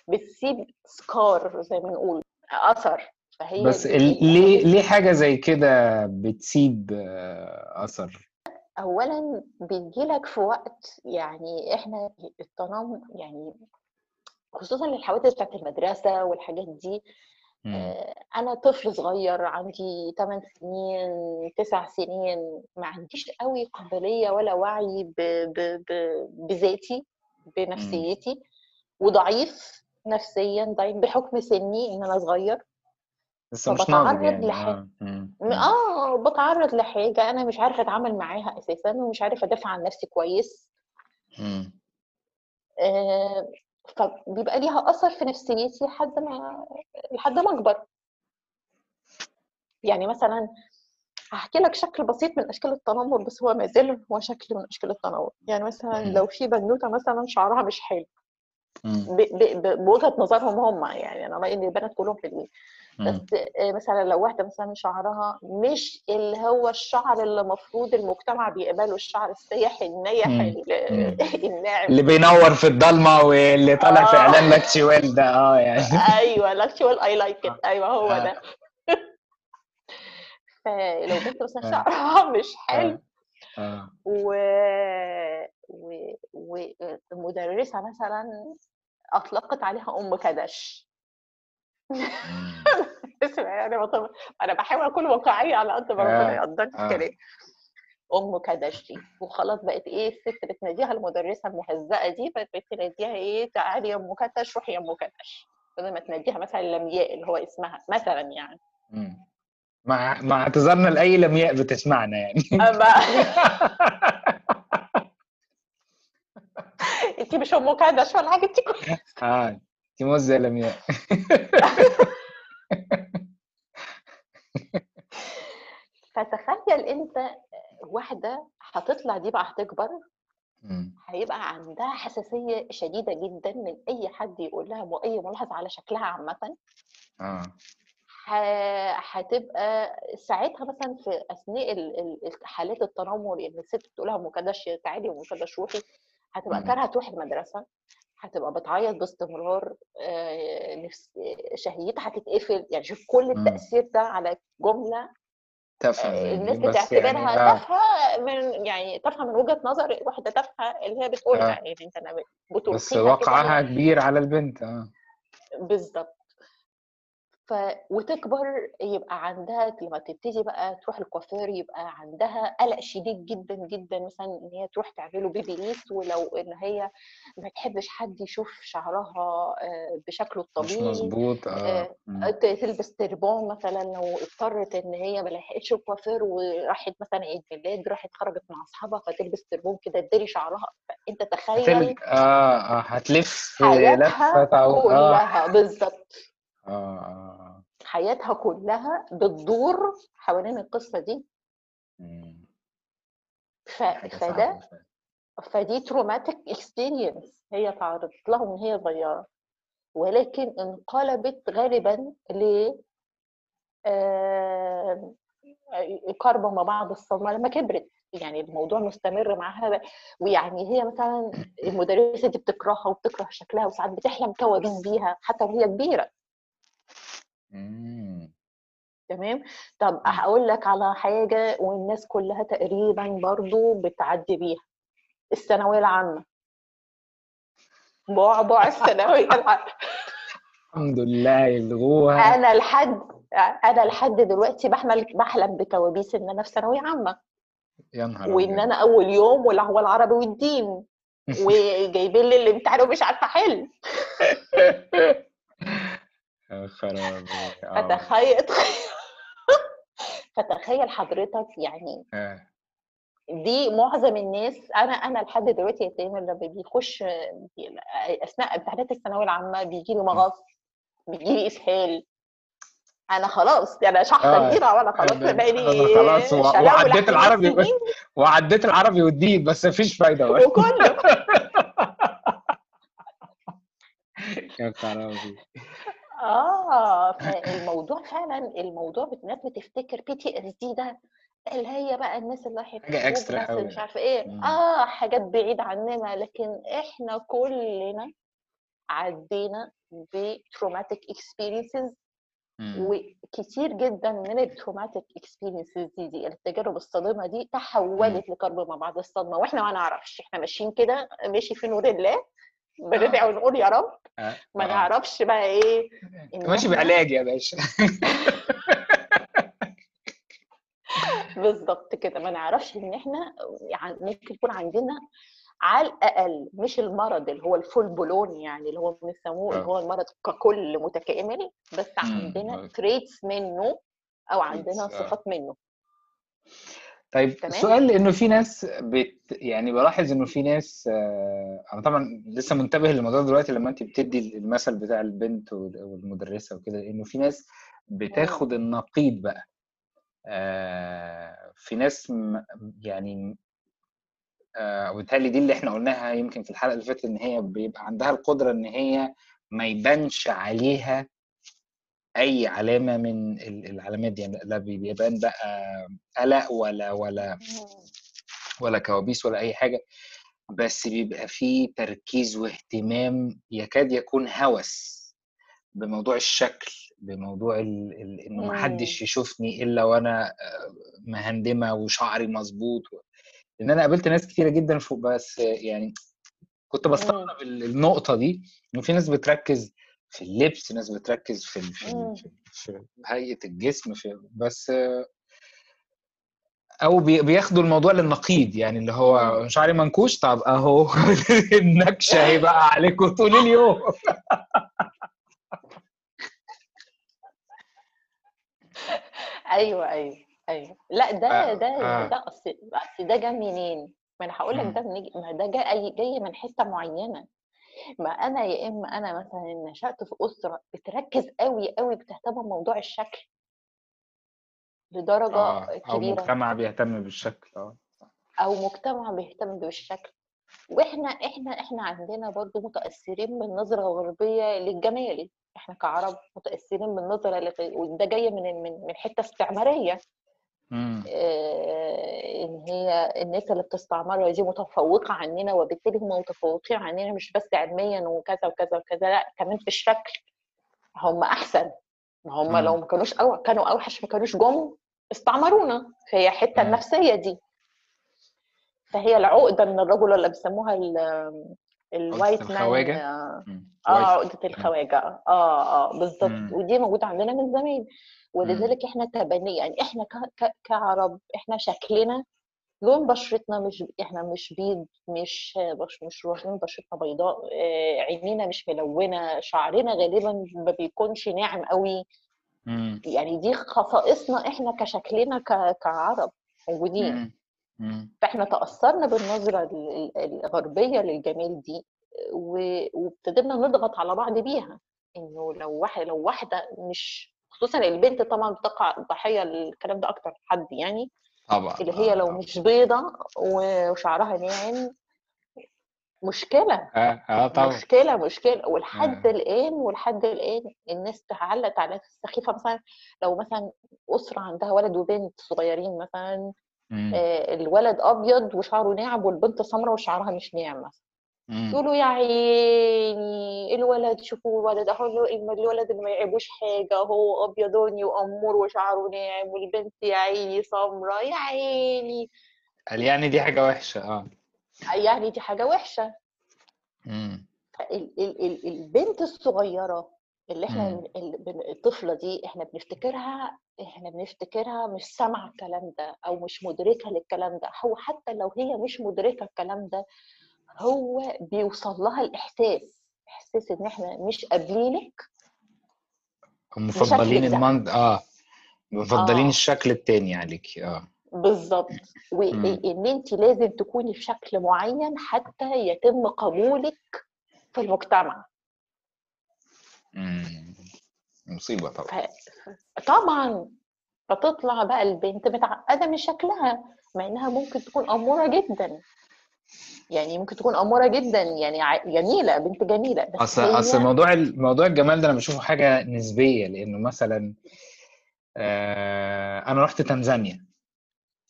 بتسيب scar زي ما نقول أثر فهي بس ال- ليه ليه حاجة زي كده بتسيب آه، أثر؟ اولا بيجيلك في وقت يعني إحنا التنمر يعني خصوصا الحوادث بتاعت المدرسة والحاجات دي أنا طفل صغير عندي 8 سنين 9 سنين ما عنديش قوي قابلية ولا وعي ب... ب... ب... بذاتي بنفسيتي وضعيف نفسيا ضعيف بحكم سني إن أنا صغير. لسه مش ناضج يعني لحاجة آه. آه بتعرض لحاجة أنا مش عارفة أتعامل معاها أساسا ومش عارفة أدافع عن نفسي كويس. آه، فبيبقى ليها أثر في نفسيتي لحد ما لحد ما أكبر يعني مثلا هحكي لك شكل بسيط من أشكال التنمر بس هو ما زال هو شكل من أشكال التنمر يعني مثلا. لو في بنوتة مثلا شعرها مش حلو بوجهة نظرهم هم يعني أنا رأيي إن البنات كلهم حلوين. بس آه، مثلا لو واحدة مثلا شعرها مش اللي هو الشعر اللي المفروض المجتمع بيقبله الشعر السيح النيح. [laughs] الناعم اللي بينور في الضلمة واللي طالع في آه. إعلان لاكسي ويل ده آه يعني أيوه لا actually I like it أيوه هو آه. ده [laughs] فلو بنت مثلا آه. شعرها مش حلو آه و... و... والمدرسة مثلا أطلقت عليها أم كدش يعني. [laughs] أنا بحاول أكون واقعية على قد ما ربنا آه. يقدرني في آه. كلامي أم كدش دي وخلاص بقت إيه الست بتناديها المدرسة المهزأة دي بقت بتناديها إيه تعالي يا أم كدش روحي يا أم كدش بدل ما تناديها مثلا لمياء اللي هو اسمها مثلا يعني. مع مع اعتذارنا لأي لمياء بتسمعنا يعني. أما [laughs] انت مش ام كدش ولا حاجة انت. آه انت موزة يا لمياء [laughs] فتخيل انت واحدة هتطلع دي بقى هتكبر. هيبقى عندها حساسية شديدة جدا من أي حد يقول لها اي ملاحظة على شكلها عامة. آه. هتبقى ساعتها مثلا في أثناء ال- ال- حالات التنمر اللي الست بتقول لها ام كدش تعالي كدش روحي هتبقى. كارهة تروح المدرسة هتبقى بتعيط باستمرار آه، نفس شهيتها هتتقفل يعني شوف كل مم. التأثير ده على تافهة آه، زي الناس بتعتبرها يعني آه تافهة من يعني تافهة من وجهة نظر واحدة تافهة اللي هي بتقولها يعني انت بس هي كبير على البنت آه بالظبط ف وتكبر يبقى عندها لما تبتدي بقى تروح الكوافير يبقى عندها قلق شديد جدا جدا مثلا إن هي تروح تعمله babyliss ولو إن هي ما تحبش حد يشوف شعرها آه، بشكله مش الطبيعي مظبوط آه آه،. ت- تلبس تربون مثلا لو اضطرت إن هي ما لحقتش الكوافير وراحت مثلا عيد ميلاد راحت خرجت مع أصحابها فتلبس تربون كده تداري شعرها فأنت تخيل هتل... آه هتلف. آه كلها بالظبط آه. آه حياتها كلها بتدور حوالين القصة دي. مم. ف... فده. فدي traumatic experience هي تعرضت لها من هي صغيرة. ولكن انقلبت غالبا ل آه، كربة ما بعد الصدمة لما كبرت. يعني الموضوع مستمر معاها ويعني هي مثلا المدرسة دي بتكرهها وبتكره شكلها وساعات بتحلم كوابيس بيها حتى وهي كبيرة. تمام؟ طب. هقول لك على حاجة والناس كلها تقريبا برضو بتعدي بيها. الثانوية العامة. بعبع الثانوية [laughs] العامة. الحمد لله يلغوها أنا لحد أنا لحد دلوقتي بحلم بحلم بكوابيس إن أنا في ثانوية عامة. يا نهار وإن أبيض. أنا أول يوم ولا هو العربي والدين. [laughs] وجايبين لي الامتحان ومش عارفة أحل. يا [laughs] خرابي آه فتخيل فتخيل حضرتك يعني آه. دي معظم الناس أنا أنا لحد دلوقتي يا تامر لما بيخش أثناء امتحانات الثانوية العامة بيجي لي مغص بيجي لي إسهال أنا خلاص أنا شحطة آه. كبيرة وأنا خلاص بقالي أنا خلاص وعديت العربي وعديت العربي والدين بس مفيش فايدة بقى. وكله [laughs] يا خرابي [laughs] آه فالموضوع فعلا الموضوع الناس بتفتكر PTSD ده اللي هي بقى الناس اللي راحت حاجة extra قوي مش عارفة إيه. مم. آه حاجات بعيده عننا لكن إحنا كلنا عدينا ب traumatic experiences وكتير جدا من ال traumatic experiences دي, دي التجارب الصادمة دي تحولت لكرب ما بعد الصدمة. وإحنا ما نعرفش إحنا ماشيين كده ماشي في نور الله بندعي ونقول يا رب آه. ما آه. نعرفش بقى إيه ماشي بعلاج يا باشا [laughs] بالظبط كده ما نعرفش إن إحنا يعني ممكن يكون عندنا على الأقل مش المرض اللي هو الفول بلون يعني اللي هو بنسموه اللي آه. هو المرض ككل متكامل بس. عندنا آه. تريتس منه أو عندنا آه. صفات منه طيب تمام. السؤال لأنه في ناس بت يعني بلاحظ إنه في ناس آه، أنا طبعا لسه منتبه للموضوع دلوقتي لما انت بتدي المثل بتاع البنت وال- والمدرسة وكده إنه في ناس بتاخد النقيض بقى آه، في ناس م- يعني آه، وبالتالي دي اللي إحنا قلناها يمكن في الحلقة اللي فاتت إن هي بيبقى عندها القدرة إن هي ما يبانش عليها أي علامة من ال- العلامات دي يعني لا بيبان بقى قلق ولا ولا ولا كوابيس ولا أي حاجة بس بيبقى فيه تركيز واهتمام يكاد يكون هوس بموضوع الشكل بموضوع. إنه ما حدش يشوفني إلا وأنا آه، مهندمة وشعري مظبوط لأن أنا قابلت ناس كتيرة جدا فوق بس يعني كنت بستغرب ال- النقطة دي إنه في ناس بتركز في اللبس ناس بتركز في في, في, في هيئة الجسم في بس أو بي- بياخدوا الموضوع للنقيض يعني اللي هو. شعري منكوش طب أهو [laughs] النكشة هيبقى عليكم طول اليوم [laughs] أيوه أيوه أيوه لأ ده آه، ده آه. ده أصل ده جه منين؟ ما أنا هقول لك. ده من ما ده جاي جاي من حتة معينة ما أنا يا إما أنا مثلا نشأت في أسرة بتركز قوي قوي بتهتم بموضوع الشكل. لدرجة أو كبيرة. مجتمع بيهتم بالشكل. آه أو مجتمع بيهتم بالشكل. وإحنا إحنا إحنا عندنا برضو متأثرين بالنظرة الغربية للجمال. إحنا كعرب متأثرين بالنظرة وده جاي من من من حتة استعمارية. آه، إن هي الناس اللي بتستعمرها دي متفوقة عننا وبالتالي هم متفوقين عننا مش بس علميا وكذا وكذا وكذا لأ كمان في الشكل. هم أحسن. ما هم. لو ما كانوش أو كانوا أوحش ما كانوش جم استعمرونا. فهي الحته. النفسية دي. فهي العقدة من الرجل اللي بيسموها ال- الوايت مان؟ آه مم. آه،. عقده الخواجة آه آه بالظبط. ودي موجودة عندنا من زمان ولذلك إحنا تبني يعني إحنا ك- ك- كعرب إحنا شكلنا لون بشرتنا مش إحنا مش بيض مش مش مش لون بشرتنا بيضاء آه، عينينا مش ملونة شعرنا غالبا ما بيكونش ناعم قوي مم. يعني دي خصائصنا إحنا كشكلنا ك- كعرب موجودين. فإحنا تأثرنا بالنظرة ال- ال- الغربية للجمال دي وابتدينا نضغط على بعض بيها إنه لو واحد لو واحدة مش خصوصا البنت طبعا بتقع ضحية للكلام ده أكتر حد يعني طبعا اللي هي آه، لو طبعا. مش بيضة و- وشعرها ناعم مشكلة آه آه طبعا مشكلة مشكلة ولحد آه. الآن ولحد الآن الناس تعلق تعليقات سخيفة مثلا لو مثلا أسرة عندها ولد وبنت صغيرين مثلا. آه، الولد أبيض وشعره ناعم والبنت سمراء وشعرها مش ناعم مثلا. يقولوا يا عيني الولد شوفوا الولد أهو الو- الولد اللي ما يعيبوش حاجة هو أبيضاني وأمور وشعره ناعم والبنت يا عيني سمراء. يا عيني. قال يعني دي حاجة وحشة آه. يعني دي حاجة وحشة. مم. ال- ال- ال- البنت الصغيرة اللي إحنا مم. بن- ال- بن- الطفلة دي إحنا بنفتكرها إحنا بنفتكرها مش سامعة الكلام ده أو مش مدركة للكلام ده هو حتى لو هي مش مدركة الكلام ده هو بيوصل لها الإحساس إحساس إن إحنا مش قابلينك مفضلين. المند آه مفضلين آه. الشكل التاني عليك آه بالظبط وان انت لازم تكوني في شكل معين حتى يتم قبولك في المجتمع مم. مصيبة طبعا. ف... طبعا. فتطلع بقى البنت متعقدة من شكلها مع إنها ممكن تكون أمورة جدا. يعني ممكن تكون أمورة جدا. يعني ع- جميلة بنت جميلة. بس اصل هي أصل موضوع موضوع الجمال ده أنا بشوفه حاجة نسبية لأنه مثلا آه أنا رحت تنزانيا.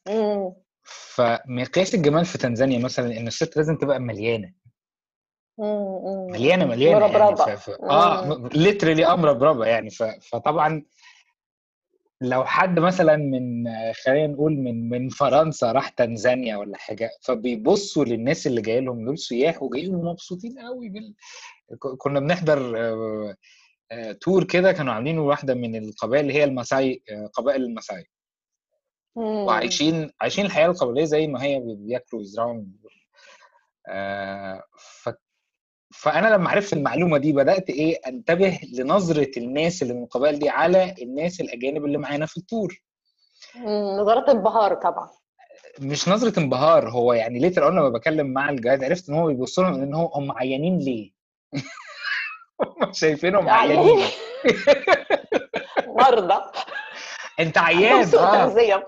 مم. فمقياس الجمال في تنزانيا مثلا إن الست لازم تبقى مليانة. مم. مليانة يعني ف... ف... آه. literally أمر بربع يعني ف... فطبعا لو حد مثلا من خلينا نقول من من فرنسا راح تنزانيا ولا حاجة فبيبصوا للناس اللي جاي لهم دول سياح وجايين ومبسوطين قوي بال... كنا بنحضر آه، آه، tour كده كانوا عاملينه واحدة من القبائل اللي هي الماساي آه، قبائل الماساي مم. وعايشين عايشين الحياة القبليه زي ما هي بياكلوا ويزرعوا آه، ف... فأنا لما عرفت المعلومة دي بدأت إيه أنتبه لنظرة الناس اللي من القبائل دي على الناس الأجانب اللي معانا في ال tour. نظرات انبهار طبعا. مش نظرة انبهار هو يعني later on لما بكلم مع الجهاز عرفت إن هو بيبص لهم إن هو هم عيانين ليه؟ [laughs] هم شايفينهم عيانين عيانين [laughs] مرضى. أنت [laughs] عيان آه.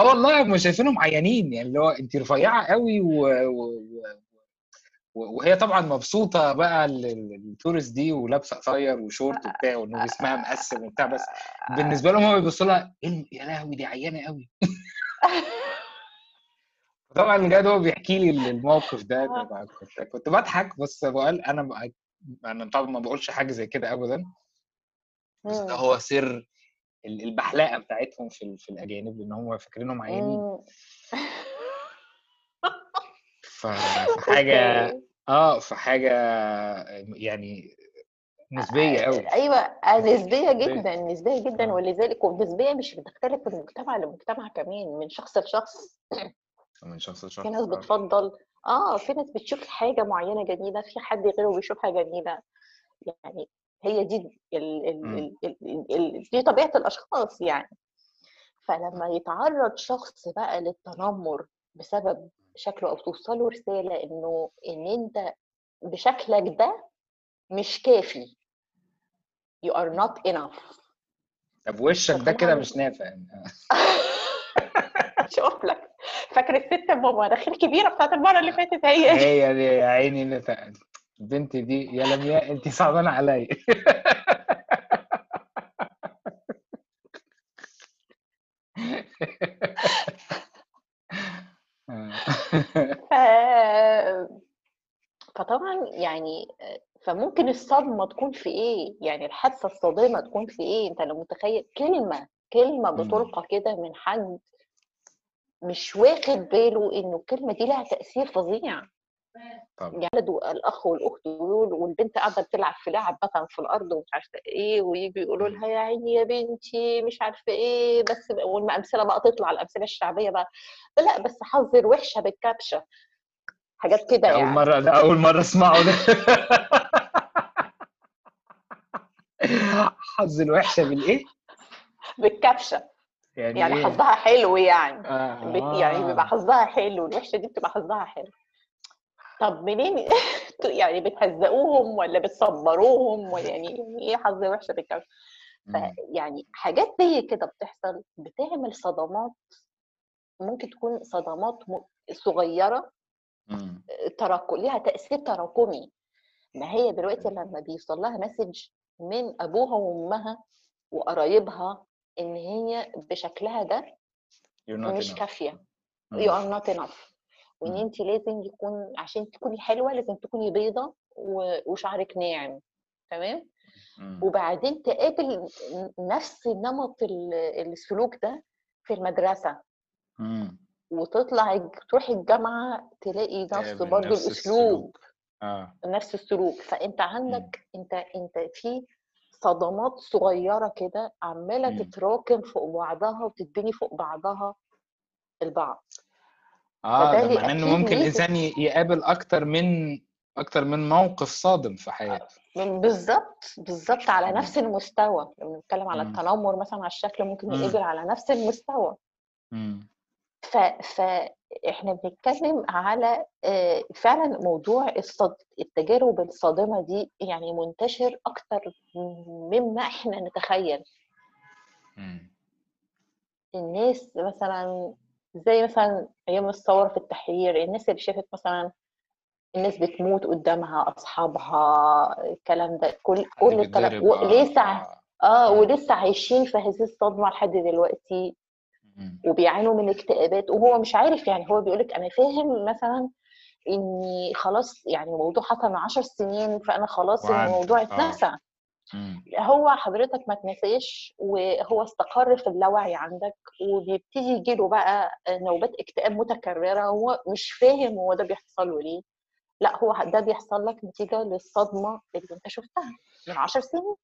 آه والله هم شايفينهم عيانين يعني اللي هو انت رفيعة قوي و... و... وهي طبعا مبسوطة بقى ال- ال- التورست دي ولابسة قصير وشورت وبتاع وإنه جسمها مقسم وبتاع بس بالنسبة لهم هم بيبصوا لها الم- يا لهوي دي عيانة قوي. [laughs] طبعا الجاد هو بيحكي لي الموقف ده طبعاً كنت كنت بضحك بس بقول أنا أنا طبعا ما بقولش حاجة زي كده ابدا. بس ده. هو سر ال- البحلقه بتاعتهم في في الأجانب لأن هم فاكرينهم عيانين. فحاجة [laughs] أوكي آه فحاجة يعني نسبية قوي أيوه آه، نسبية نسبية. جدا نسبية جدا آه. ولذلك والنسبيه مش بتختلف من مجتمع لمجتمع كمان من شخص لشخص. من شخص [clears throat] في لشخص ناس آه. بتفضل آه في ناس بتشوف حاجة معينة جميلة في حد غيره بيشوفها جميلة. يعني هي دي ال ال ال ال ال ال دي طبيعة الأشخاص يعني. فلما يتعرض شخص بقى للتنمر بسبب شكله أو توصله رسالة إنه إن أنت بشكلك ده مش كافي. You are not enough. طب وشك ده كده مش نافع. [laughs] شوف لك. فاكر الست مناخير كبيرة بتاعت المرة اللي فاتت هي؟ هي دي يا عيني اللي البنت دي يا لمياء انت صعبانة عليا [laughs] ف... فطبعا يعني فممكن الصدمة تكون في إيه؟ يعني الحادثة الصادمة تكون في إيه؟ أنت لو متخيل كلمة كلمة مم. بتلقى كده من حد مش واخد باله إنه الكلمة دي لها تأثير فظيع. طبعا الولد والاخ والأخت يقولوا والبنت قاعدة بتلعب في لعب مثلا في الأرض ومش عارفة إيه ويجوا يقولوا لها يا عيني يا بنتي مش عارفة إيه بس والأمثلة بقى تطلع الأمثلة الشعبية بقى لا بس حذر وحشه بالكبشه حاجات كده ده أول يعني. مرة ده أول مرة أسمعه ده. [laughs] حظ الوحشة بالايه بالكبشه يعني يعني إيه؟ حظها حلو يعني. بت- يعني بيبقى حظها حلو الوحشة دي بتبقى حظها حلو. طب منين؟ [laughs] يعني بتهزقوهم ولا بتصبروهم؟ ولا يعني يعني إيه حظ وحشه بالكبشه. فيعني حاجات زي كده بتحصل بتعمل صدمات. ممكن تكون صدمات مم. تراكم ليها تأثير تراكمي ما هي دلوقتي لما بيوصل لها مسج من أبوها وأمها وقرايبها إن هي بشكلها ده مش مم. are not enough وإن مم. أنت لازم يكون عشان تكوني حلوة لازم تكوني بيضة و- وشعرك ناعم تمام. وبعدين تقابل نفس نمط ال- السلوك ده في المدرسة مم. وتطلع الج- تروحي الجامعة تلاقي نفس الأسلوب السلوك آه نفس السلوك فأنت مم. عندك أنت أنت في صدمات صغيرة كده عمالة مم. تتراكم فوق بعضها وتتبني فوق بعضها البعض آه ده معناه إنه ممكن الإنسان يقابل أكتر من أكتر من موقف صادم في حياته من بالظبط بالظبط على مم. نفس المستوى لما نتكلم على. التنمر مثلا على الشكل ممكن مم. يقابل على نفس المستوى مم. ف... ف... إحنا بنتكلم على آه، فعلا موضوع الصد... التجارب الصادمة دي يعني منتشر أكتر مما إحنا نتخيل مم. الناس مثلا زي مثلا أيام الثورة في التحرير الناس اللي شافت مثلا الناس بتموت قدامها أصحابها الكلام ده كل كل الكلام آه، ولسه آه. آه مم. ولسه عايشين في هذه الصدمة لحد دلوقتي. وبيعانوا من اكتئابات وهو مش عارف يعني هو بيقولك أنا فاهم مثلا إني خلاص يعني الموضوع حصل من عشر سنين فأنا خلاص ان وعدى الموضوع آه. اتنسى. هو حضرتك ما اتنساش وهو استقر في اللاوعي عندك وبيبتدي يجيله بقى نوبات اكتئاب متكررة هو مش فاهم هو ده بيحصل له ليه. لأ هو ده بيحصل لك نتيجة للصدمة اللي أنت شفتها من عشر سنين.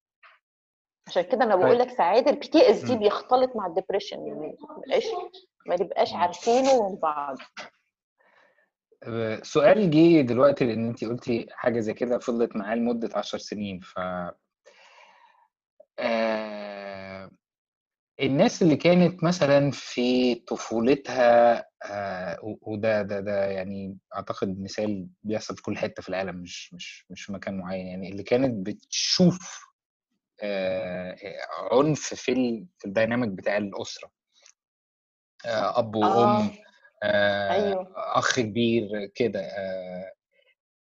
عشان كده أنا بقول طيب لك ساعات ال PTSD. بيختلط مع ال depression يعني ما نبقاش ما نبقاش. عارفينه من بعض آه، سؤال جه دلوقتي لأن انت قلتي حاجة زي كده فضلت معاه لمدة عشر سنين ف آه، الناس اللي كانت مثلا في طفولتها آه، وده ده ده يعني أعتقد مثال بيحصل في كل حتة في العالم مش مش مش في مكان معين يعني اللي كانت بتشوف عنف في ال في الديناميك بتاع الأسرة. آه، أب وأم آه، أيوه. أخ كبير كده. آه،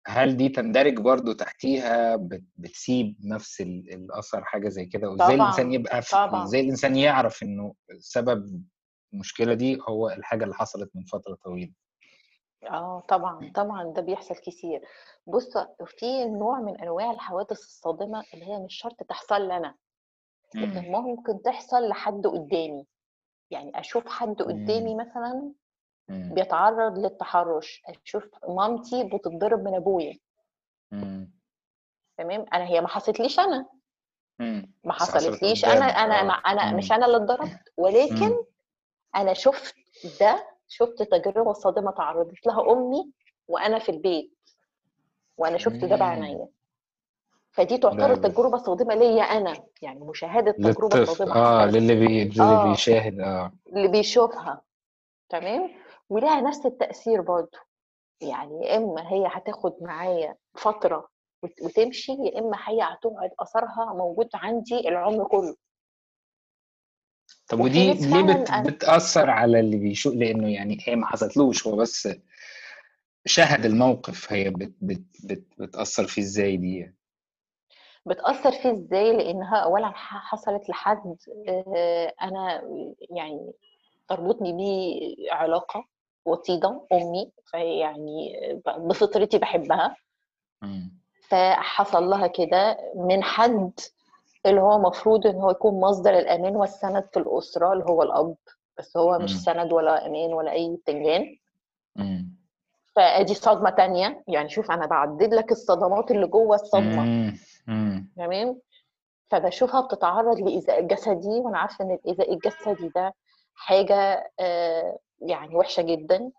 هل دي تندرج برضو تحتيها؟ بت- بتسيب نفس ال- الأثر حاجة زي كده؟ وإزاي الإنسان طبعا. يبقى إزاي الإنسان يعرف إنه سبب المشكلة دي هو الحاجة اللي حصلت من فترة طويلة؟ آه طبعا طبعا ده بيحصل كتير بص في نوع من أنواع الحوادث الصادمة اللي هي مش شرط تحصل لنا لكن مم. ممكن تحصل لحد قدامي يعني أشوف حد قدامي مم. مثلا مم. بيتعرض للتحرش أشوف مامتي بتتضرب من أبويا مم. تمام أنا هي ما حصلتليش أنا مم. ما بس حصلت حصلتليش قدامك أنا ما آه أنا مش مم. أنا اللي اتضربت ولكن. أنا شفت ده شفت تجربة صادمة تعرضت لها أمي وأنا في البيت وأنا شفت ده. بعينيا. فدي تعتبر تجربة صادمة ليا أنا يعني مشاهدة تجربة للطفل صادمة آه للي بي... للي آه. بيشاهد آه. اللي بيشوفها تمام؟ ولها نفس التأثير برضه. يعني يا إما هي هتاخد معايا فترة وت- وتمشي يا إما هي هتقعد أثرها موجود عندي العمر كله. طب ودي ليه بت... أنا بتأثر على اللي بيشوف لأنه يعني هي ما حصلتلوش هو بس شاهد الموقف هي بت بت بت بتأثر فيه إزاي دي يعني. بتأثر فيه إزاي لأنها أولا ح- حصلت لحد آه، أنا يعني تربطني بيه علاقة وطيدة أمي فيعني بفطرتي بحبها. فحصل لها كده من حد اللي هو مفروض إن هو يكون مصدر الأمان والسند في الأسرة اللي هو الأب بس هو مش مم. سند ولا أمان ولا أي بتنجان مم. فأدي صدمة تانية يعني شوف أنا بعدد لك الصدمات اللي جوه. مم. تمام فبشوفها بتتعرض لإيذاء جسدي وأنا عارفة إن الإيذاء الجسدي ده حاجة آه، يعني وحشة جدا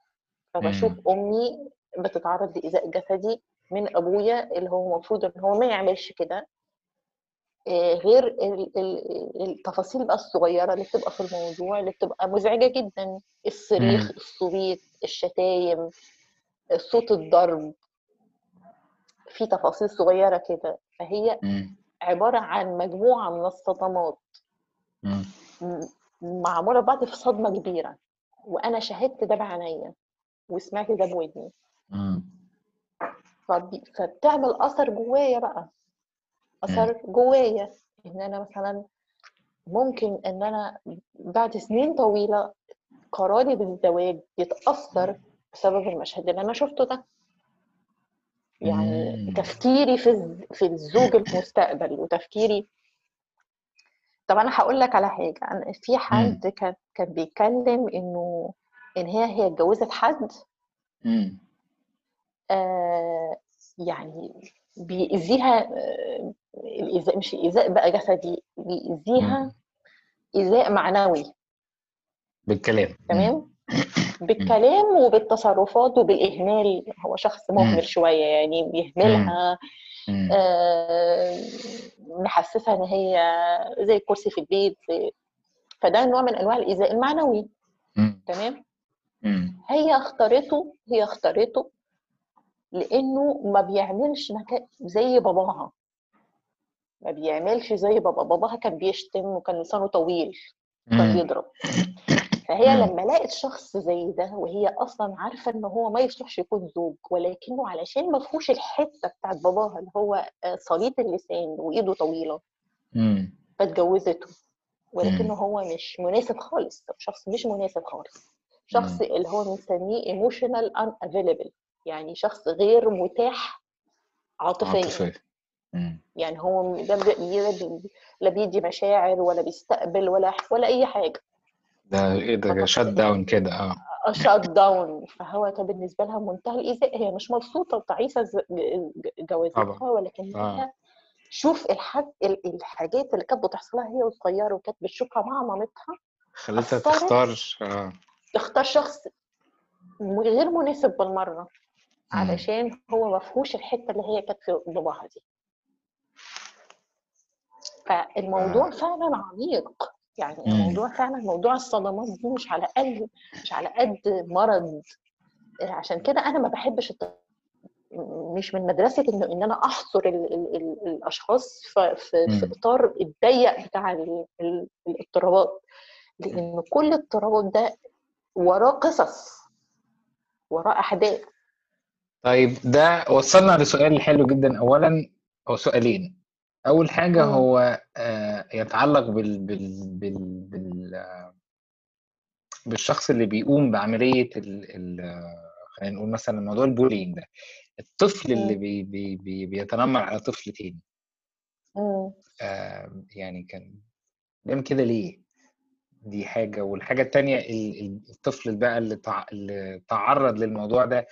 فبشوف مم. أمي بتتعرض لإيذاء جسدي من أبويا اللي هو المفروض إن هو ما يعملش كده غير ال- ال- التفاصيل بقى الصغيرة اللي بتبقى في الموضوع اللي بتبقى مزعجة جدا الصريخ مم. الصويت الشتايم صوت الضرب. في تفاصيل صغيرة كده. فهي مم. عبارة عن مجموعة من الصدمات. مم. م- معمولة بعض في صدمة كبيرة. وأنا شاهدت ده بعينيا وسمعت ده بودني. فبتعمل أثر جوايا بقى. أثر جوايا إن أنا مثلا ممكن إن أنا بعد سنين طويلة قراري بالزواج يتأثر بسبب المشهد اللي أنا شفته ده. يعني مم. تفكيري في في الزوج [laughs] المستقبل وتفكيري. طب أنا هقول لك على حاجة. أنا في. حد كان كان بيتكلم إنه إن هي هي اتجوزت حد. آه يعني بيأذيها الإيذاء مش الإيذاء بقى جسدي بيأذيها. إيذاء معنوي بالكلام. تمام. بالكلام وبالتصرفات وبالإهمال هو شخص. مهمل شوية يعني. بيهملها. آه محسسها إن هي زي الكرسي في البيت فده نوع من أنواع الإيذاء المعنوي. تمام. هي اختارته هي اختارته لأنه ما بيعملش مكان زي باباها ما بيعملش زي بابا باباها كان بيشتم وكان لسانه طويل وكان مم. بيضرب فهي. لما لقت شخص زي ده وهي أصلا عارفة إن هو ما يصلحش يكون زوج ولكنه علشان ما فيهوش الحتة بتاعت باباها اللي هو آه، صليط اللسان وإيده طويلة. فاتجوزته ولكنه. هو مش مناسب خالص شخص مش مناسب خالص شخص. اللي هو بنسميه emotional unavailable يعني شخص غير متاح عاطفيا. عاطفي مم. يعني هو ده لا بي- لا بيدي مشاعر ولا بيستقبل ولا ولا أي حاجة. ده إيه ده؟ shutdown كده آه. shutdown. فهو كان بالنسبة لها منتهى الإيذاء. هي مش مبسوطة وتعيسة جوازتها ولكنها آه. شوف الحد ال- الحاجات اللي كانت بتحصل لها هي وصغيرة وكانت بتشوفها مع مامتها. خليتها أثرت. تختار آه. تختار شخص غير مناسب بالمرة. علشان هو ما فيهوش الحتة اللي هي كانت في باباها دي فالموضوع آه. فعلا عميق يعني مم. الموضوع فعلا موضوع الصدمات دي مش على قد مش على قد مرض عشان كده أنا ما بحبش الت... مش من مدرسة إن إن أنا أحصر ال... ال... ال... الأشخاص في في, في. إطار الضيق بتاع ال... ال... الاضطرابات. لأن كل اضطراب ده وراه قصص وراه أحداث طيب ده وصلنا لسؤال حلو جدا اولا أو سؤالين أول حاجة مم. هو آه، يتعلق بال بال بال بال بالشخص اللي بيقوم بعملية ال ال خلينا نقول مثلا موضوع ال bullying ده الطفل اللي مم. بي بي بي بيتنمر على طفل تاني مم. آه، يعني كان بيعمل كده ليه دي حاجة والحاجة التانية ال- ال- الطفل بقى اللي تع... اللي تعرض للموضوع ده آه،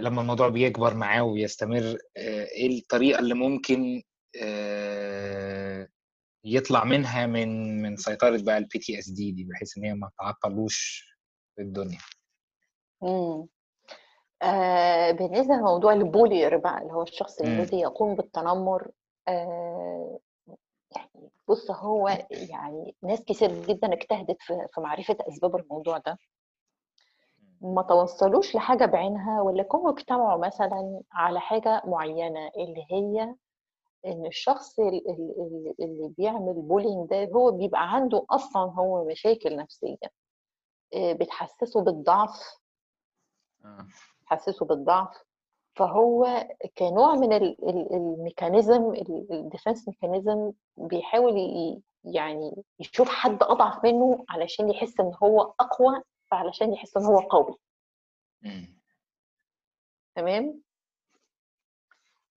لما الموضوع بيكبر معاه وبيستمر آه، إيه الطريقة اللي ممكن آه، يطلع منها من من سيطرة بقى ال PTSD دي بحيث إن هي ما تعطلوش في الدنيا مم. آه بالنسبة لموضوع ال bullier بقى اللي هو الشخص. الذي يقوم بالتنمر آه يعني بص هو يعني ناس كتير جدا اجتهدت في معرفة أسباب الموضوع ده ما توصلوش لحاجة بعينها ولكن اجتمعوا مثلا على حاجة معينة اللي هي إن الشخص ال- ال- ال- اللي بيعمل bullying ده هو بيبقى عنده أصلا هو مشاكل نفسية آه، بتحسسه بالضعف آه. تحسسه بالضعف فهو كنوع من ال- ال- ال mechanism ال defense mechanism بيحاول يعني يشوف حد أضعف منه علشان يحس إن هو أقوى فعلشان يحس إن هو قوي مم. تمام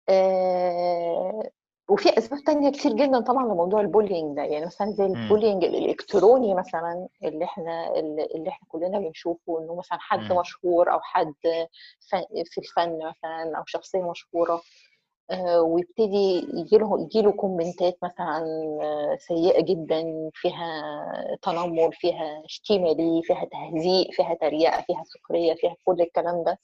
آه وفي أسباب تانية كتير جدا طبعا لموضوع ال bullying ده يعني مثلا زي مم. ال bullying الإلكتروني مثلا اللي إحنا اللي إحنا كلنا بنشوفه إنه مثلا حد مم. مشهور أو حد في الفن مثلا أو شخصية مشهورة ويبتدي يجيله يجيله comment ات مثلا آه، سيئة جدا فيها تنمر فيها شتيمة ليه فيها تهزيء فيها تريقة فيها سخرية فيها كل الكلام ده.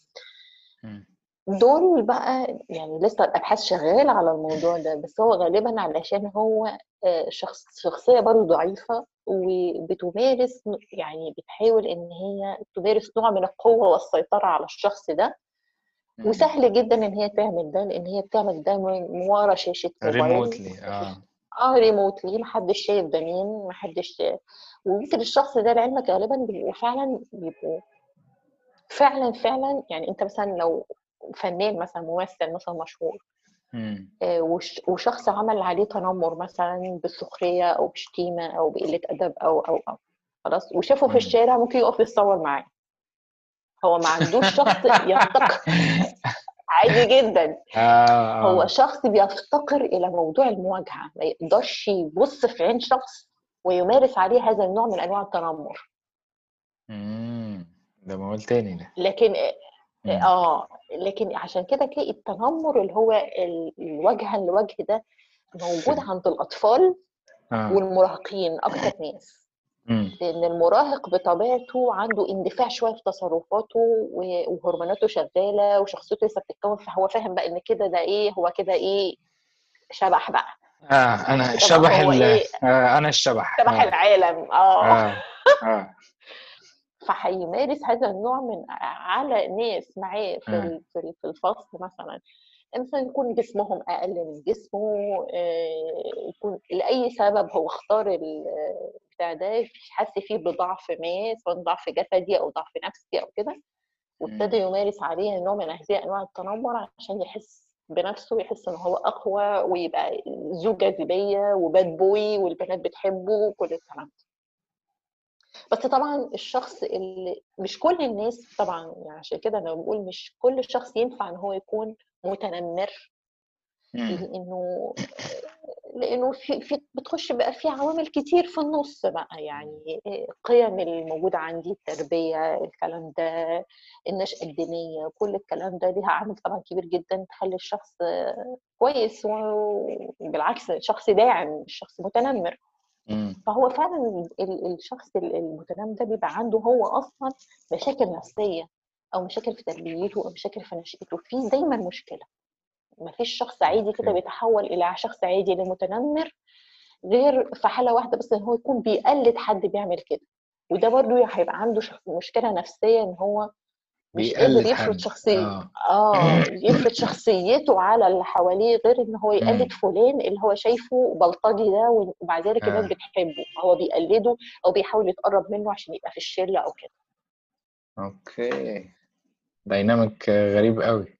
دول بقى يعني لسه الأبحاث شغالة على الموضوع ده بس هو غالبا علشان هو آه، شخص شخصية برضه ضعيفة وبتمارس يعني بتحاول إن هي تمارس نوع من القوة والسيطرة على الشخص ده. وسهل جدا إن هي تعمل ده لأن هي بتعمل ده من ورا شاشة ريموتلي آه. آه ريموتلي محدش شايف ده مين محدش ويمكن الشخص ده لعلمك غالبا بيبقوا فعلا بيبقوا فعلا فعلا يعني أنت مثلا لو فنان مثلا ممثل مثلا مشهور. آه، وش- وشخص عمل عليه تنمر مثلا بالسخرية أو بشتيمه أو بقلة أدب أو أو أو خلاص وشافه في. الشارع ممكن يقف يتصور معاه. هو ما عندوش شخص يفتقر [laughs] عادي جدا. آه هو آه شخص بيفتقر إلى موضوع المواجهة. ما يقدرش يبص في عين شخص ويمارس عليه هذا النوع من أنواع التنمر. مم. ده موال تاني ده. لكن مم. آه لكن عشان كده تلاقي التنمر اللي هو ال- الوجها لوجه ده موجود [laughs] عند الأطفال آه. والمراهقين أكتر ناس. لأن المراهق بطبيعته عنده اندفاع شوية في تصرفاته وهرموناته شغالة وشخصيته لسه بتتكون فهو فاهم بقى إن كده ده إيه هو كده إيه شبح بقى. آه أنا شبح ال إيه؟ آه أنا الشبح. شبح آه. العالم. آه. آه. آه. [laughs] فهيمارس هذا النوع من على ناس معاه في ال- في الفصل مثلا. مثلا يكون جسمهم أقل من جسمه آه، يكون لأي سبب هو اختار ال- بتاع ده حس فيه بضعف ما سواء ضعف جسدي أو ضعف نفسي أو كده. وابتدى يمارس عليه نوع من هذه أنواع التنمر عشان يحس بنفسه ويحس إن هو أقوى ويبقى ذو جاذبية وباد بوي والبنات بتحبه وكل الكلام ده. بس طبعا الشخص اللي مش كل الناس طبعا يعني عشان كده أنا بقول مش كل شخص ينفع إن هو يكون متنمر. لأنه لإنه في في بتخش بقى في عوامل كتير في النص بقى يعني القيم الموجودة عندي التربية الكلام ده النشأة الدينية كل الكلام ده ليها عامل طبعا كبير جدا تخلي الشخص كويس وبالعكس شخص داعم شخص متنمر مم. فهو فعلا ال- الشخص ال- المتنمر ده بيبقى عنده هو أصلا مشاكل نفسية أو مشاكل في تربيته أو مشاكل في نشأته في دايما مشكلة. ما فيش شخص عادي كده. بيتحول إلى شخص عادي لمتنمر غير في حالة واحدة بس إن هو يكون بيقلد حد بيعمل كده. وده برضو هيبقى عنده مشكلة نفسية إن هو مش قادر بيقلد يفرض شخصيته آه. آه [laughs] يفرض شخصيته على اللي حواليه غير إن هو. يقلد فلان اللي هو شايفه بلطجي ده ومع ذلك الناس آه. بتحبه. فهو بيقلده أو بيحاول يتقرب منه عشان يبقى في الشلة أو كده. Okay. Dynamic غريب قوي.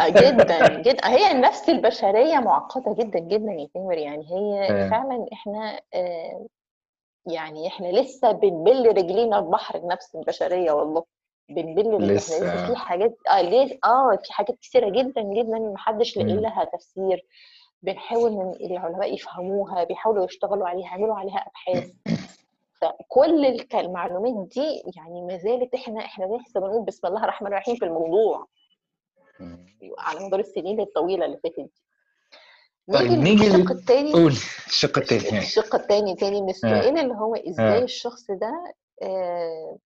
آه، جدا جدا. هي النفس البشرية معقدة جدا جدا يا تامر. يعني هي آه. فعلا إحنا آه، يعني إحنا لسه بنبل رجلينا ببحر النفس البشرية والله. بنبل إحنا لسه. لسه في حاجات آه ليه؟ آه في حاجات كتيرة جدا جدا محدش لاقي. لها تفسير. بنحاول إن العلماء يفهموها بيحاولوا يشتغلوا عليها يعملوا عليها أبحاث. فكل المعلومات دي يعني ما زالت إحنا إحنا لسه بنقول بسم الله الرحمن الرحيم في الموضوع. على مدار السنين الطويلة اللي فاتت دي طيب نيجي للشق لل- التاني قول الشق التاني ماشي الشق التاني تاني من آه. السؤال اللي هو إزاي آه. الشخص ده آه،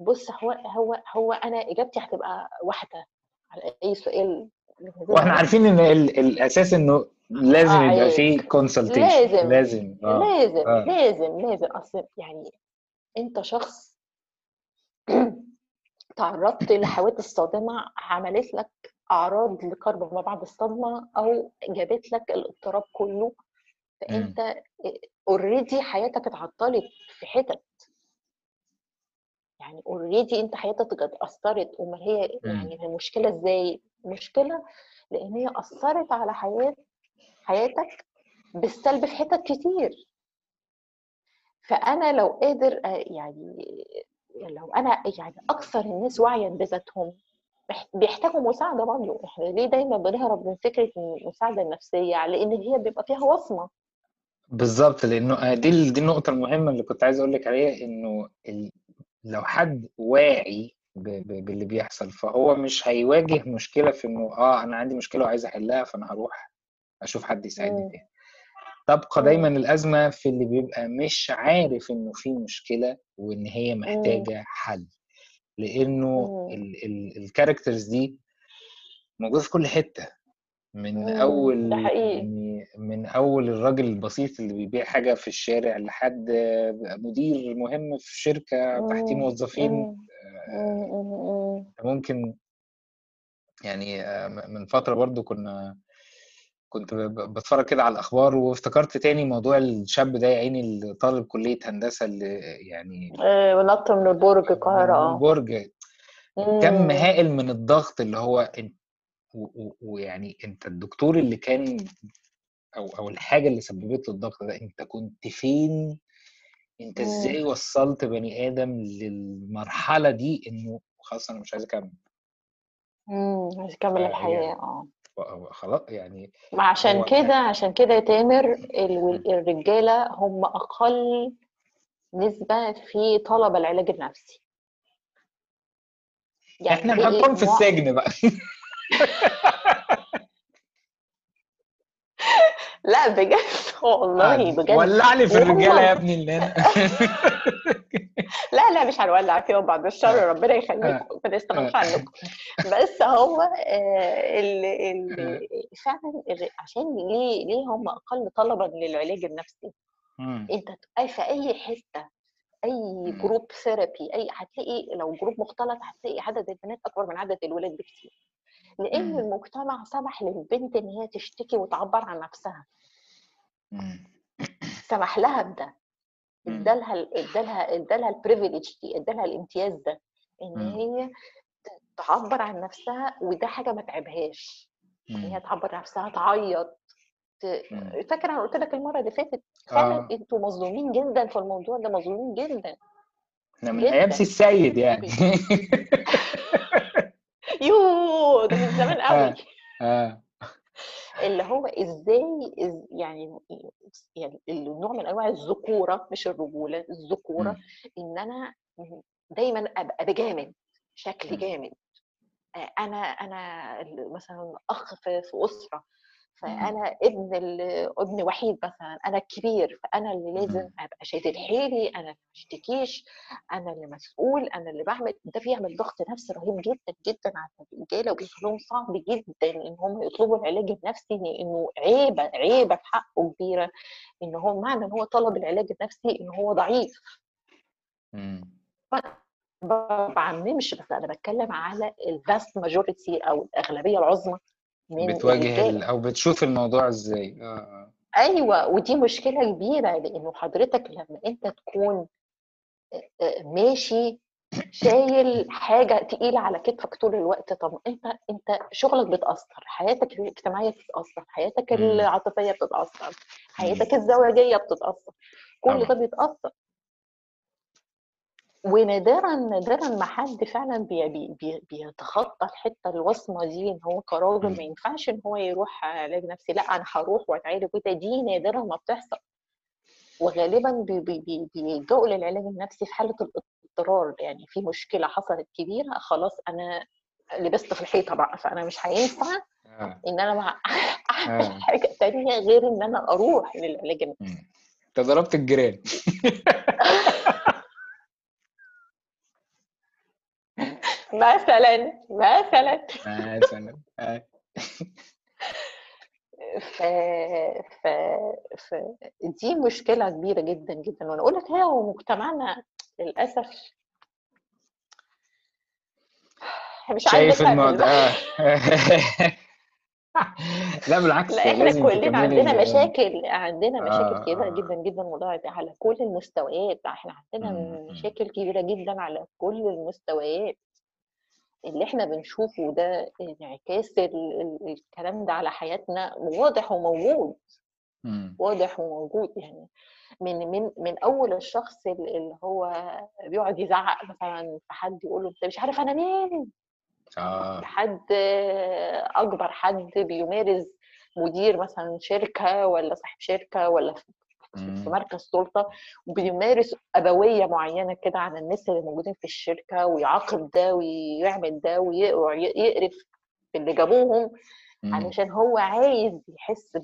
بص هو هو هو أنا إجابتي هتبقى واحدة على أي سؤال وإحنا. عارفين إن ال- الأساس إنه لازم يبقى عيب. فيه كونسلتيشن لازم. لازم آه لازم آه. لازم لازم أصل يعني أنت شخص [clears throat] تعرضت لحوادث صادمة عملت لك أعراض لكرب ما بعد الصدمه أو جابت لك الاضطراب كله فأنت already حياتك اتعطلت في حتت يعني already أنت حياتك اتأثرت أمال هي. يعني المشكلة إزاي المشكلة لأن هي أثرت على حياة حياتك بالسلب في حتت كتير فأنا لو قادر آه، يعني لو أنا يعني أكثر الناس وعيا بذاتهم بيحتاجوا مساعدة برضه إحنا ليه دايما بنهرب من فكرة المساعدة النفسية على إن هي بيبقى فيها وصمة بالظبط لأنه آه، دي دي النقطة المهمة اللي كنت عايز أقول لك عليها إنه. لو حد واعي. باللي بيحصل فهو مش هيواجه مشكلة في إنه آه أنا عندي مشكلة وعايز أحلها فأنا هروح أشوف حد يساعدني مم. فيها تبقى. دايما الأزمة في اللي بيبقى مش عارف إنه في مشكلة وإن هي مم. محتاجة حل لأنه مم. ال... ال... الكاركترز دي موجودة في كل حتة من. أول يعني من أول الراجل البسيط اللي بيبيع حاجة في الشارع لحد مدير مهم في شركة تحتيه. موظفين مم. مم. مم. ممكن يعني آه، من فترة برضو كنا كنت بتفرج كده على الأخبار وافتكرت تاني موضوع الشاب ده يا عيني اللي طالب كلية هندسة اللي يعني آه، ونط من البرج القاهرة آه برج كم. هائل من الضغط اللي هو ويعني أنت الدكتور اللي كان أو أو الحاجة اللي سببت له الضغط ده أنت كنت فين أنت. إزاي وصلت بني آدم للمرحلة دي إنه خلاص أنا مش عايز أكمل مم. عايز يكمل الحياة آه خلاص يعني ما عشان كده عشان كده يا تامر ال- الرجالة هم أقل نسبة في طلب العلاج النفسي. يعني إحنا تلاقي نحطهم في السجن بقى. [laughs] لا بجد والله بجد. ولع لي في الرجالة يا ابني اللي هنا. [laughs] لا لا مش هنولع فيهم بعد الشر آه. ربنا يخليكم آه. عنكم [laughs] بس هو آه، ال ال فعلا عشان ليه ليه هم أقل طلبا للعلاج النفسي. أنت في أي حتة أي. group therapy أي هتلاقي لو group مختلط هتلاقي عدد البنات أكبر من عدد الولاد بكتير لأن. المجتمع سمح للبنت إن هي تشتكي وتعبر عن نفسها. سمح لها بده. ادالها ادالها ادالها ال privilege دي ادالها الامتياز ده إن مم. هي تعبر عن نفسها وده حاجة ما تعيبهاش. إن هي مم. تعبر عن نفسها تعيط ت- مم. فاكرة أنا قلت لك المرة اللي فاتت فعلا آه. أنتوا مظلومين جدا في الموضوع ده مظلومين جدا. إحنا من أيام سي السيد يعني. [laughs] يوه! ده من زمان [laughs] قوي. آه. آه اللي هو إزاي إز يعني يعني النوع من أنواع الذكورة مش الرجولة الذكورة مم. إن أنا دايما أبقى بجامد شكلي مم. جامد أنا أنا مثلا أخ في أسرة. فأنا ابن ابن وحيد مثلا أنا الكبير فأنا اللي لازم. أبقى شادد حيلي أنا اللي ما اشتكيش أنا اللي مسؤول أنا اللي بعمل ده بيعمل ضغط نفسي رهيب جدا جدا على الرجالة وبيخليهم صعب جدا ان هم يطلبوا العلاج النفسي لأنه عيبة عيبة في حقه كبيرة إن هو معنى إن هو طلب العلاج النفسي إن هو ضعيف. ما بعممش بس أنا بتكلم على الفاست ماجوريتي أو الأغلبية العظمى بتواجه ال... الرجاله أو بتشوف الموضوع إزاي آه آه أيوه ودي مشكلة كبيرة لأنه حضرتك لما أنت تكون آه، ماشي شايل حاجة تقيلة على كتفك طول الوقت طب أنت أنت شغلك بيتاثر حياتك الاجتماعية بتتأثر حياتك مم. العاطفية بتتأثر. حياتك الزواجيه بتتأثر كل ده بيتأثر ونادرا نادرا ما حد فعلا بي بي بي بيتخطى الحتة الوصمة دي إن هو كراجل ما. ينفعش إن هو يروح علاج نفسي. لأ أنا هروح وأتعالج وده دي نادرا ما بتحصل. وغالبا بي- بي- بي- بيلجأوا للعلاج النفسي في حالة الاضطرار. يعني في مشكلة حصلت كبيرة خلاص أنا لبست في الحيطة بقى فأنا مش هينفع آه. إن أنا [laughs] أعمل آه. حاجة تانية غير إن أنا أروح للعلاج النفسي. أنت ضربت الجيران. [laughs] مثلا مثلا. مثلا. آه. [laughs] ف... ف... ف... دي مشكلة كبيرة جدا جدا. وأنا أقول لك هي ومجتمعنا للأسف [sighs] مش شايف الموضوع [laughs] لا بالعكس لا إحنا كلنا عندنا مشاكل عندنا مشاكل آه كبيرة آه. جدا جدا. الموضوع ده على كل المستويات إحنا عندنا. مشاكل كبيرة جدا على كل المستويات. اللي إحنا بنشوفه ده انعكاس ال... ال... الكلام ده على حياتنا واضح وموجود. واضح وموجود يعني من من من أول الشخص ال- اللي هو بيقعد يزعق مثلا في حد يقول له أنت مش عارف أنا مين؟ آه. لحد أكبر حد بيمارس مدير مثلا شركة ولا صاحب شركة ولا في. مركز سلطة وبيمارس أبوية معينة كده على الناس اللي موجودين في الشركة ويعاقب ده ويعمل ده ويقرف اللي جابوهم. علشان هو عايز يحس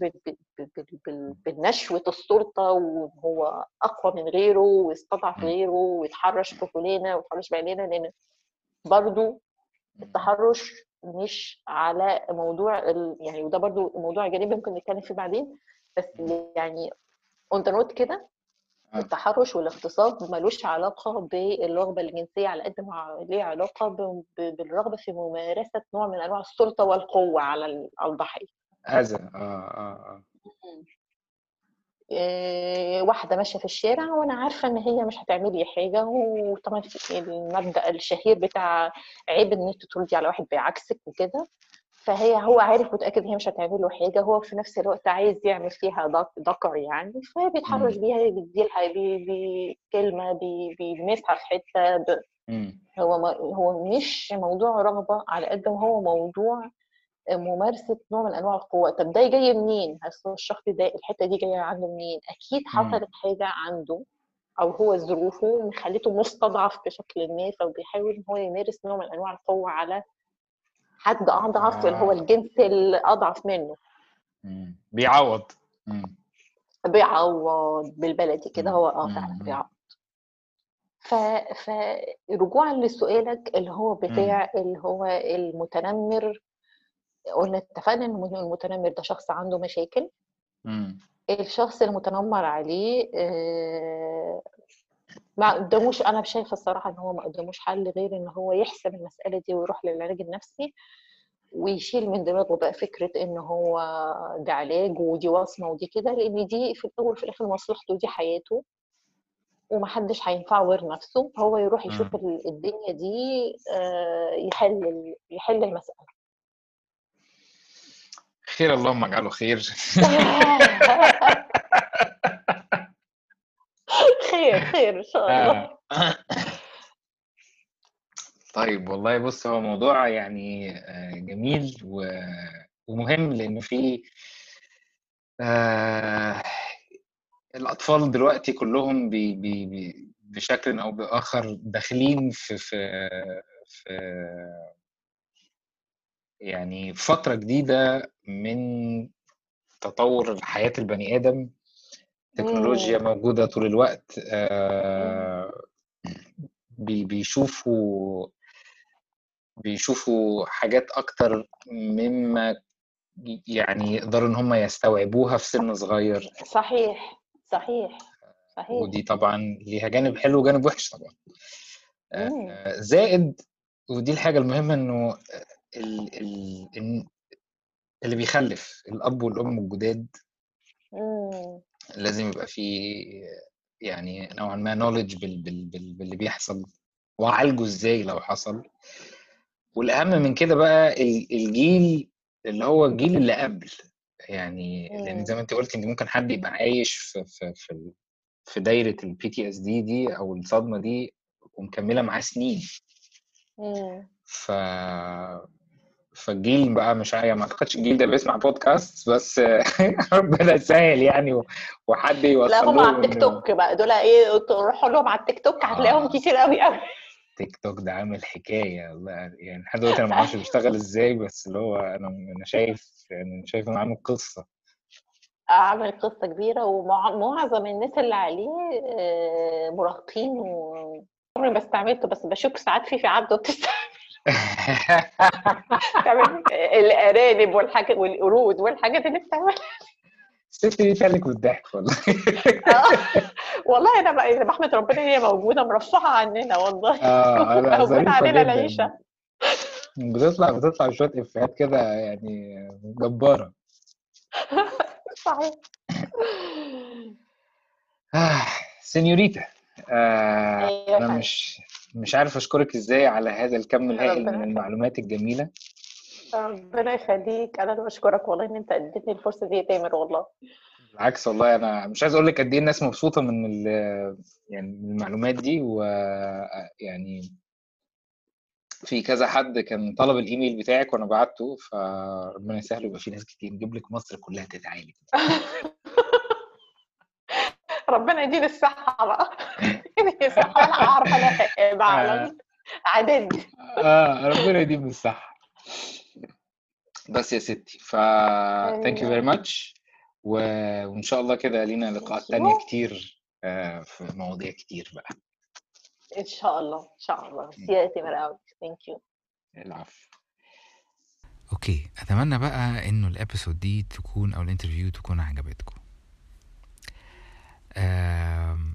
بنشوة السلطة وهو أقوى من غيره ويستضعف. غيره ويتحرش بفلانة ويتحرش بعلانة لأن برضو التحرش مش على موضوع. يعني وده برضو موضوع جانبي ممكن نتكلم فيه بعدين بس يعني on the note كده آه. التحرش والاغتصاب ملوش علاقة بالرغبة الجنسية على قد ما ليه علاقة ب... ب- بالرغبة في ممارسة نوع من أنواع السلطة والقوة على ال- على الضحية. اذى آه آه آه. إيه، واحدة ماشية في الشارع وأنا عارفة إن هي مش هتعمل لي حاجة وطبعا في المبدأ الشهير بتاع عيب إن أنت تردي على واحد بعكسك وكده. فهي هو عارف متأكد إن هي مش هتعمل له حاجة هو في نفس الوقت عايز يعمل فيها ذك- ذكر يعني فبيتحرش مم. بيها بيديلها بي- بيلمسها في مم. هو ما هو مش موضوع رغبة على قد ما هو موضوع ممارسة نوع من أنواع القوة طب ده جاي منين؟ الشخص ده الحتة دي جاية عنده منين؟ أكيد مم. حصلت حاجة عنده أو هو ظروفه خلته مستضعف بشكل ما فبيحاول إن هو يمارس نوع من أنواع القوة على حد أضعف اللي هو آه. الجنس الأضعف منه مم. بيعوض مم. بيعوض بالبلدي كده. هو آه. فعلا. بيعوض ف... فرجوعا لسؤالك اللي هو. بتاع اللي هو المتنمر قلنا اتفقنا إن المتنمر ده شخص عنده مشاكل مم. الشخص المتنمر عليه آه، ما قداموش أنا شايفة الصراحة إن هو ما قداموش حل غير إن هو يحسم المسألة دي ويروح للعلاج النفسي ويشيل من دماغه بقى فكرة إن هو ده علاج ودي وصمة ودي كده لأن دي في الأول وفي الآخر مصلحته ودي حياته ومحدش هينفعه غير نفسه هو يروح يشوف. ال- الدنيا دي آه، يحل يحل المسألة. خير اللهم اجعله خير. [laughs] [laughs] خير خير إن شاء الله آه. طيب والله بص هو موضوع يعني آه، جميل ومهم لأنه في آه، الأطفال دلوقتي كلهم بي بي بشكل أو بآخر داخلين في في في يعني فترة جديدة من تطور حياة البني آدم تكنولوجيا مم. موجودة طول الوقت آه، بي- بيشوفوا بيشوفوا حاجات أكتر مما يعني يقدروا إن هم يستوعبوها في سن صغير صحيح صحيح صحيح ودي طبعا ليها جانب حلو وجانب وحش طبعا مم. آه، زائد ودي الحاجة المهمة إنه ال- ال- اللي بيخلف الأب والأم الجداد مم. لازم يبقى فيه يعني نوعا ما نولج بال بال بال باللي بيحصل وعالجه إزاي لو حصل. والأهم من كده بقى ال- الجيل اللي هو الجيل اللي قبل. يعني لأن زي ما أنت قلت إن ممكن حد يبقى عايش في في في, في دايرة ال PTSD دي أو الصدمة دي ومكملة معاه سنين. ف فالجيل بقى مش عارف ما أعتقدش الجيل ده بيسمع بودكاست بس [laughs] ربنا يسهل يعني وحد يوصل لا هم على التيك توك بقى دول إيه تروحوا لهم على التيك توك هتلاقيهم آه. كتير قوي قوي تيك توك ده عامل حكاية يعني لحد دلوقتي أنا ما أعرفش بيشتغل إزاي بس اللي هو أنا أنا شايف يعني شايف إنه عامل قصة. عامل قصة كبيرة ومعظم الناس اللي عليه آه، مراهقين و عمري ما استعملته بس بشوف ساعات في في عبده بتستعمل [laughs] بتعمل الأرانب والحاجات والقرود والحاجات اللي بتعمل الست دي بالضحك والله. [laughs] والله أنا بقى بحمد ربنا هي موجودة مرفعة عننا والله. آه ظريفه [laughs] علينا جدا. العيشة. بتطلع بتطلع شوية إفيهات كده يعني جبارة. صحيح. آه سينيوريتا. آه أيوة أنا. مش مش عارف أشكرك إزاي على هذا الكم الهائل من. المعلومات الجميلة. ربنا يخليك. أنا اللي بشكرك والله إن أنت أديتني الفرصة دي يا تامر والله. بالعكس والله أنا مش عايز أقول لك قد إيه الناس مبسوطة من يعني من المعلومات دي ويعني في كذا حد كان طلب الإيميل بتاعك وأنا بعته فربنا يسهل يبقى في ناس كتير. نجيب لك مصر كلها تتعالج. [laughs] ربنا يديني الصحة بقى. [laughs] أعرف أنا [laughs] بعلم عدد آه ربنا يديم الصحة. بس يا ستي ف thank you very much وإن شاء الله كده لينا لقاءات. تانية كتير آه، في مواضيع كتير بقى. إن شاء الله إن شاء الله. يا تامر قوي thank you العفو. okay أتمنى بقى إنه ال episode دي تكون أو ال interview تكون عجبتكم. آم،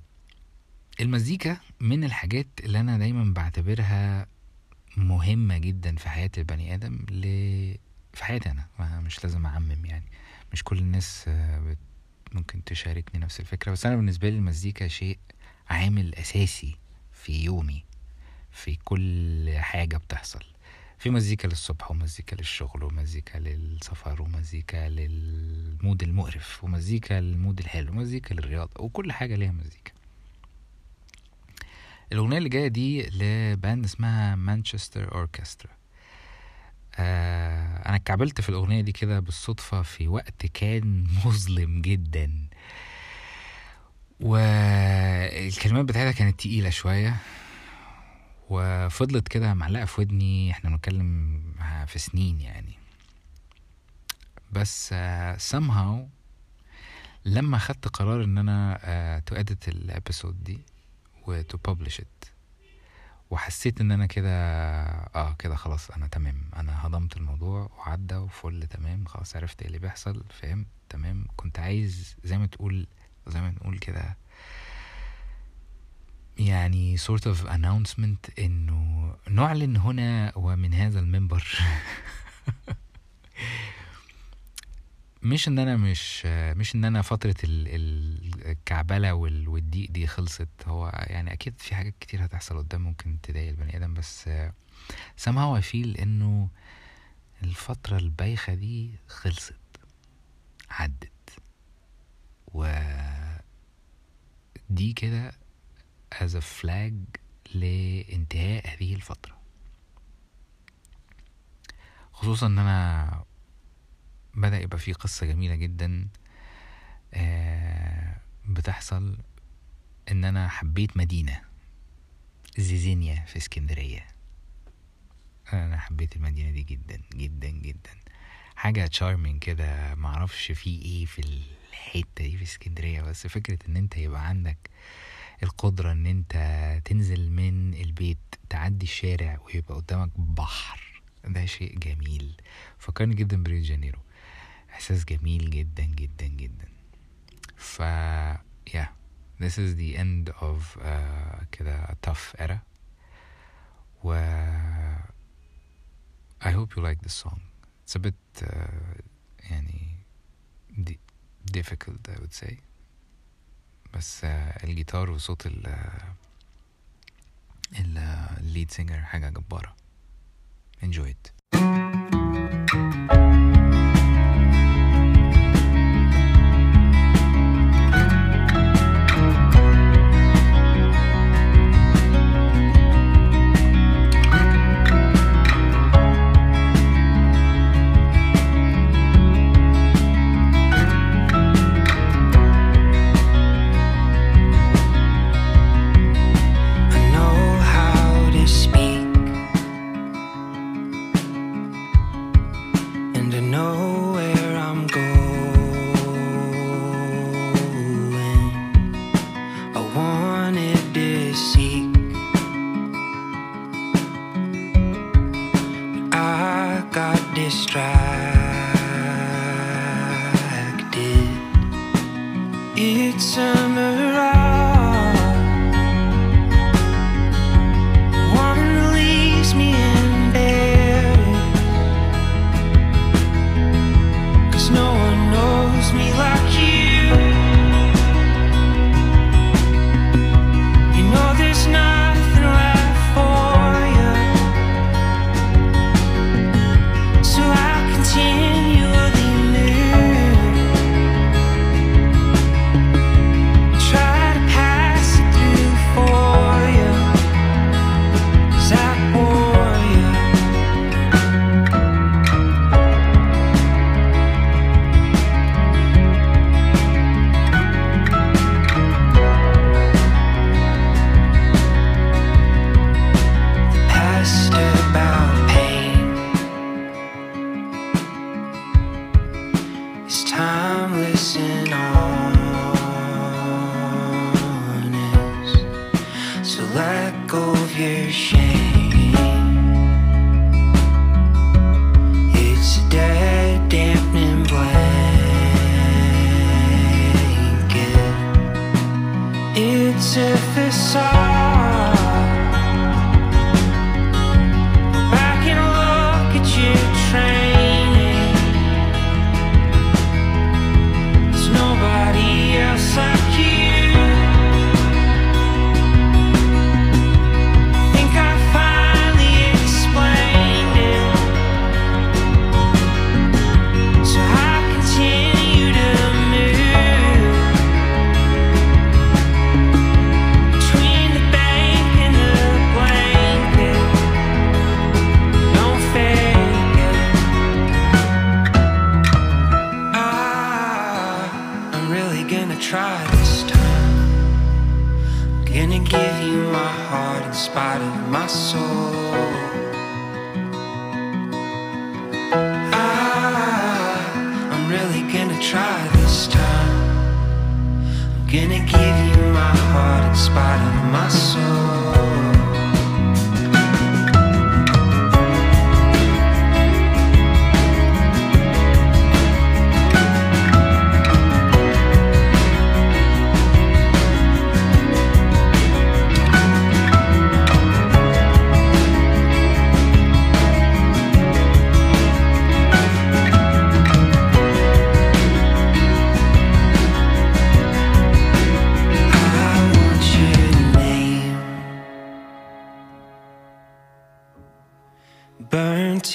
المزيكا من الحاجات اللي أنا دايما بعتبرها مهمة جدا في حياة البني آدم ل... في حياتي أنا. ما- مش لازم أعمم يعني. مش كل الناس آه،. ممكن تشاركني نفس الفكرة. بس أنا بالنسبة لي المزيكا شيء عامل أساسي في يومي في كل حاجة بتحصل. في مزيكا للصبح ومزيكا للشغل ومزيكا للسفر ومزيكا لل mood المقرف ومزيكا لل mood الحلو ومزيكا للرياضة وكل حاجة ليها مزيكا. الأغنية اللي جاية دي ل band اسمها Manchester Orchestra آه أنا اتكعبلت في الأغنية دي كده بالصدفة في وقت كان مظلم جدا. والكلمات بتاعتها كانت تقيلة شوية. وفضلت كده معلقة في ودني إحنا بنتكلم في سنين يعني. بس uh, somehow لما خدت قرار إن أنا to edit الإبيسود دي و to publish it. وحسيت إن أنا كده آه كده خلاص أنا تمام. أنا هضمت الموضوع وعدى وفل تمام. خلاص عرفت إيه اللي بيحصل فهمت تمام. كنت عايز زي ما تقول زي ما نقول كده يعني sort of announcement إنه نعلن هنا ومن هذا المنبر. [laughs] مش إن أنا مش مش إن أنا فترة ال- ال- الكعبلة وال- والضيق دي خلصت. هو يعني أكيد في حاجات كتير هتحصل قدام ممكن تضايق البني آدم بس somehow I feel إنه الفترة البايخة دي خلصت عدت. و دي كده as a flag لانتهاء هذه الفترة. خصوصا إن أنا بدأ يبقى في قصة جميلة جدا آه، بتحصل إن أنا حبيت مدينة زيزينيا في اسكندرية. أنا حبيت المدينة دي جدا جدا جدا. حاجة charming كده معرفش في إيه في الحتة دي في اسكندرية بس فكرة إن أنت يبقى عندك القدرة إن أنت تنزل من البيت تعدي الشارع ويبقى قدامك بحر. ده شيء جميل. فكرني جدا بريو دي جانيرو. احساس جميل جدا جدا جدا ف yeah this is the end of uh, كده a tough era و I hope you like this song it's a bit uh, يعني di- difficult I would say بس uh, الجيتار وصوت ال ال ال lead singer حاجة جبارة enjoy it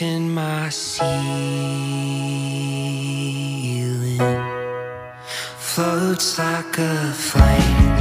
our ceiling floats like a flame.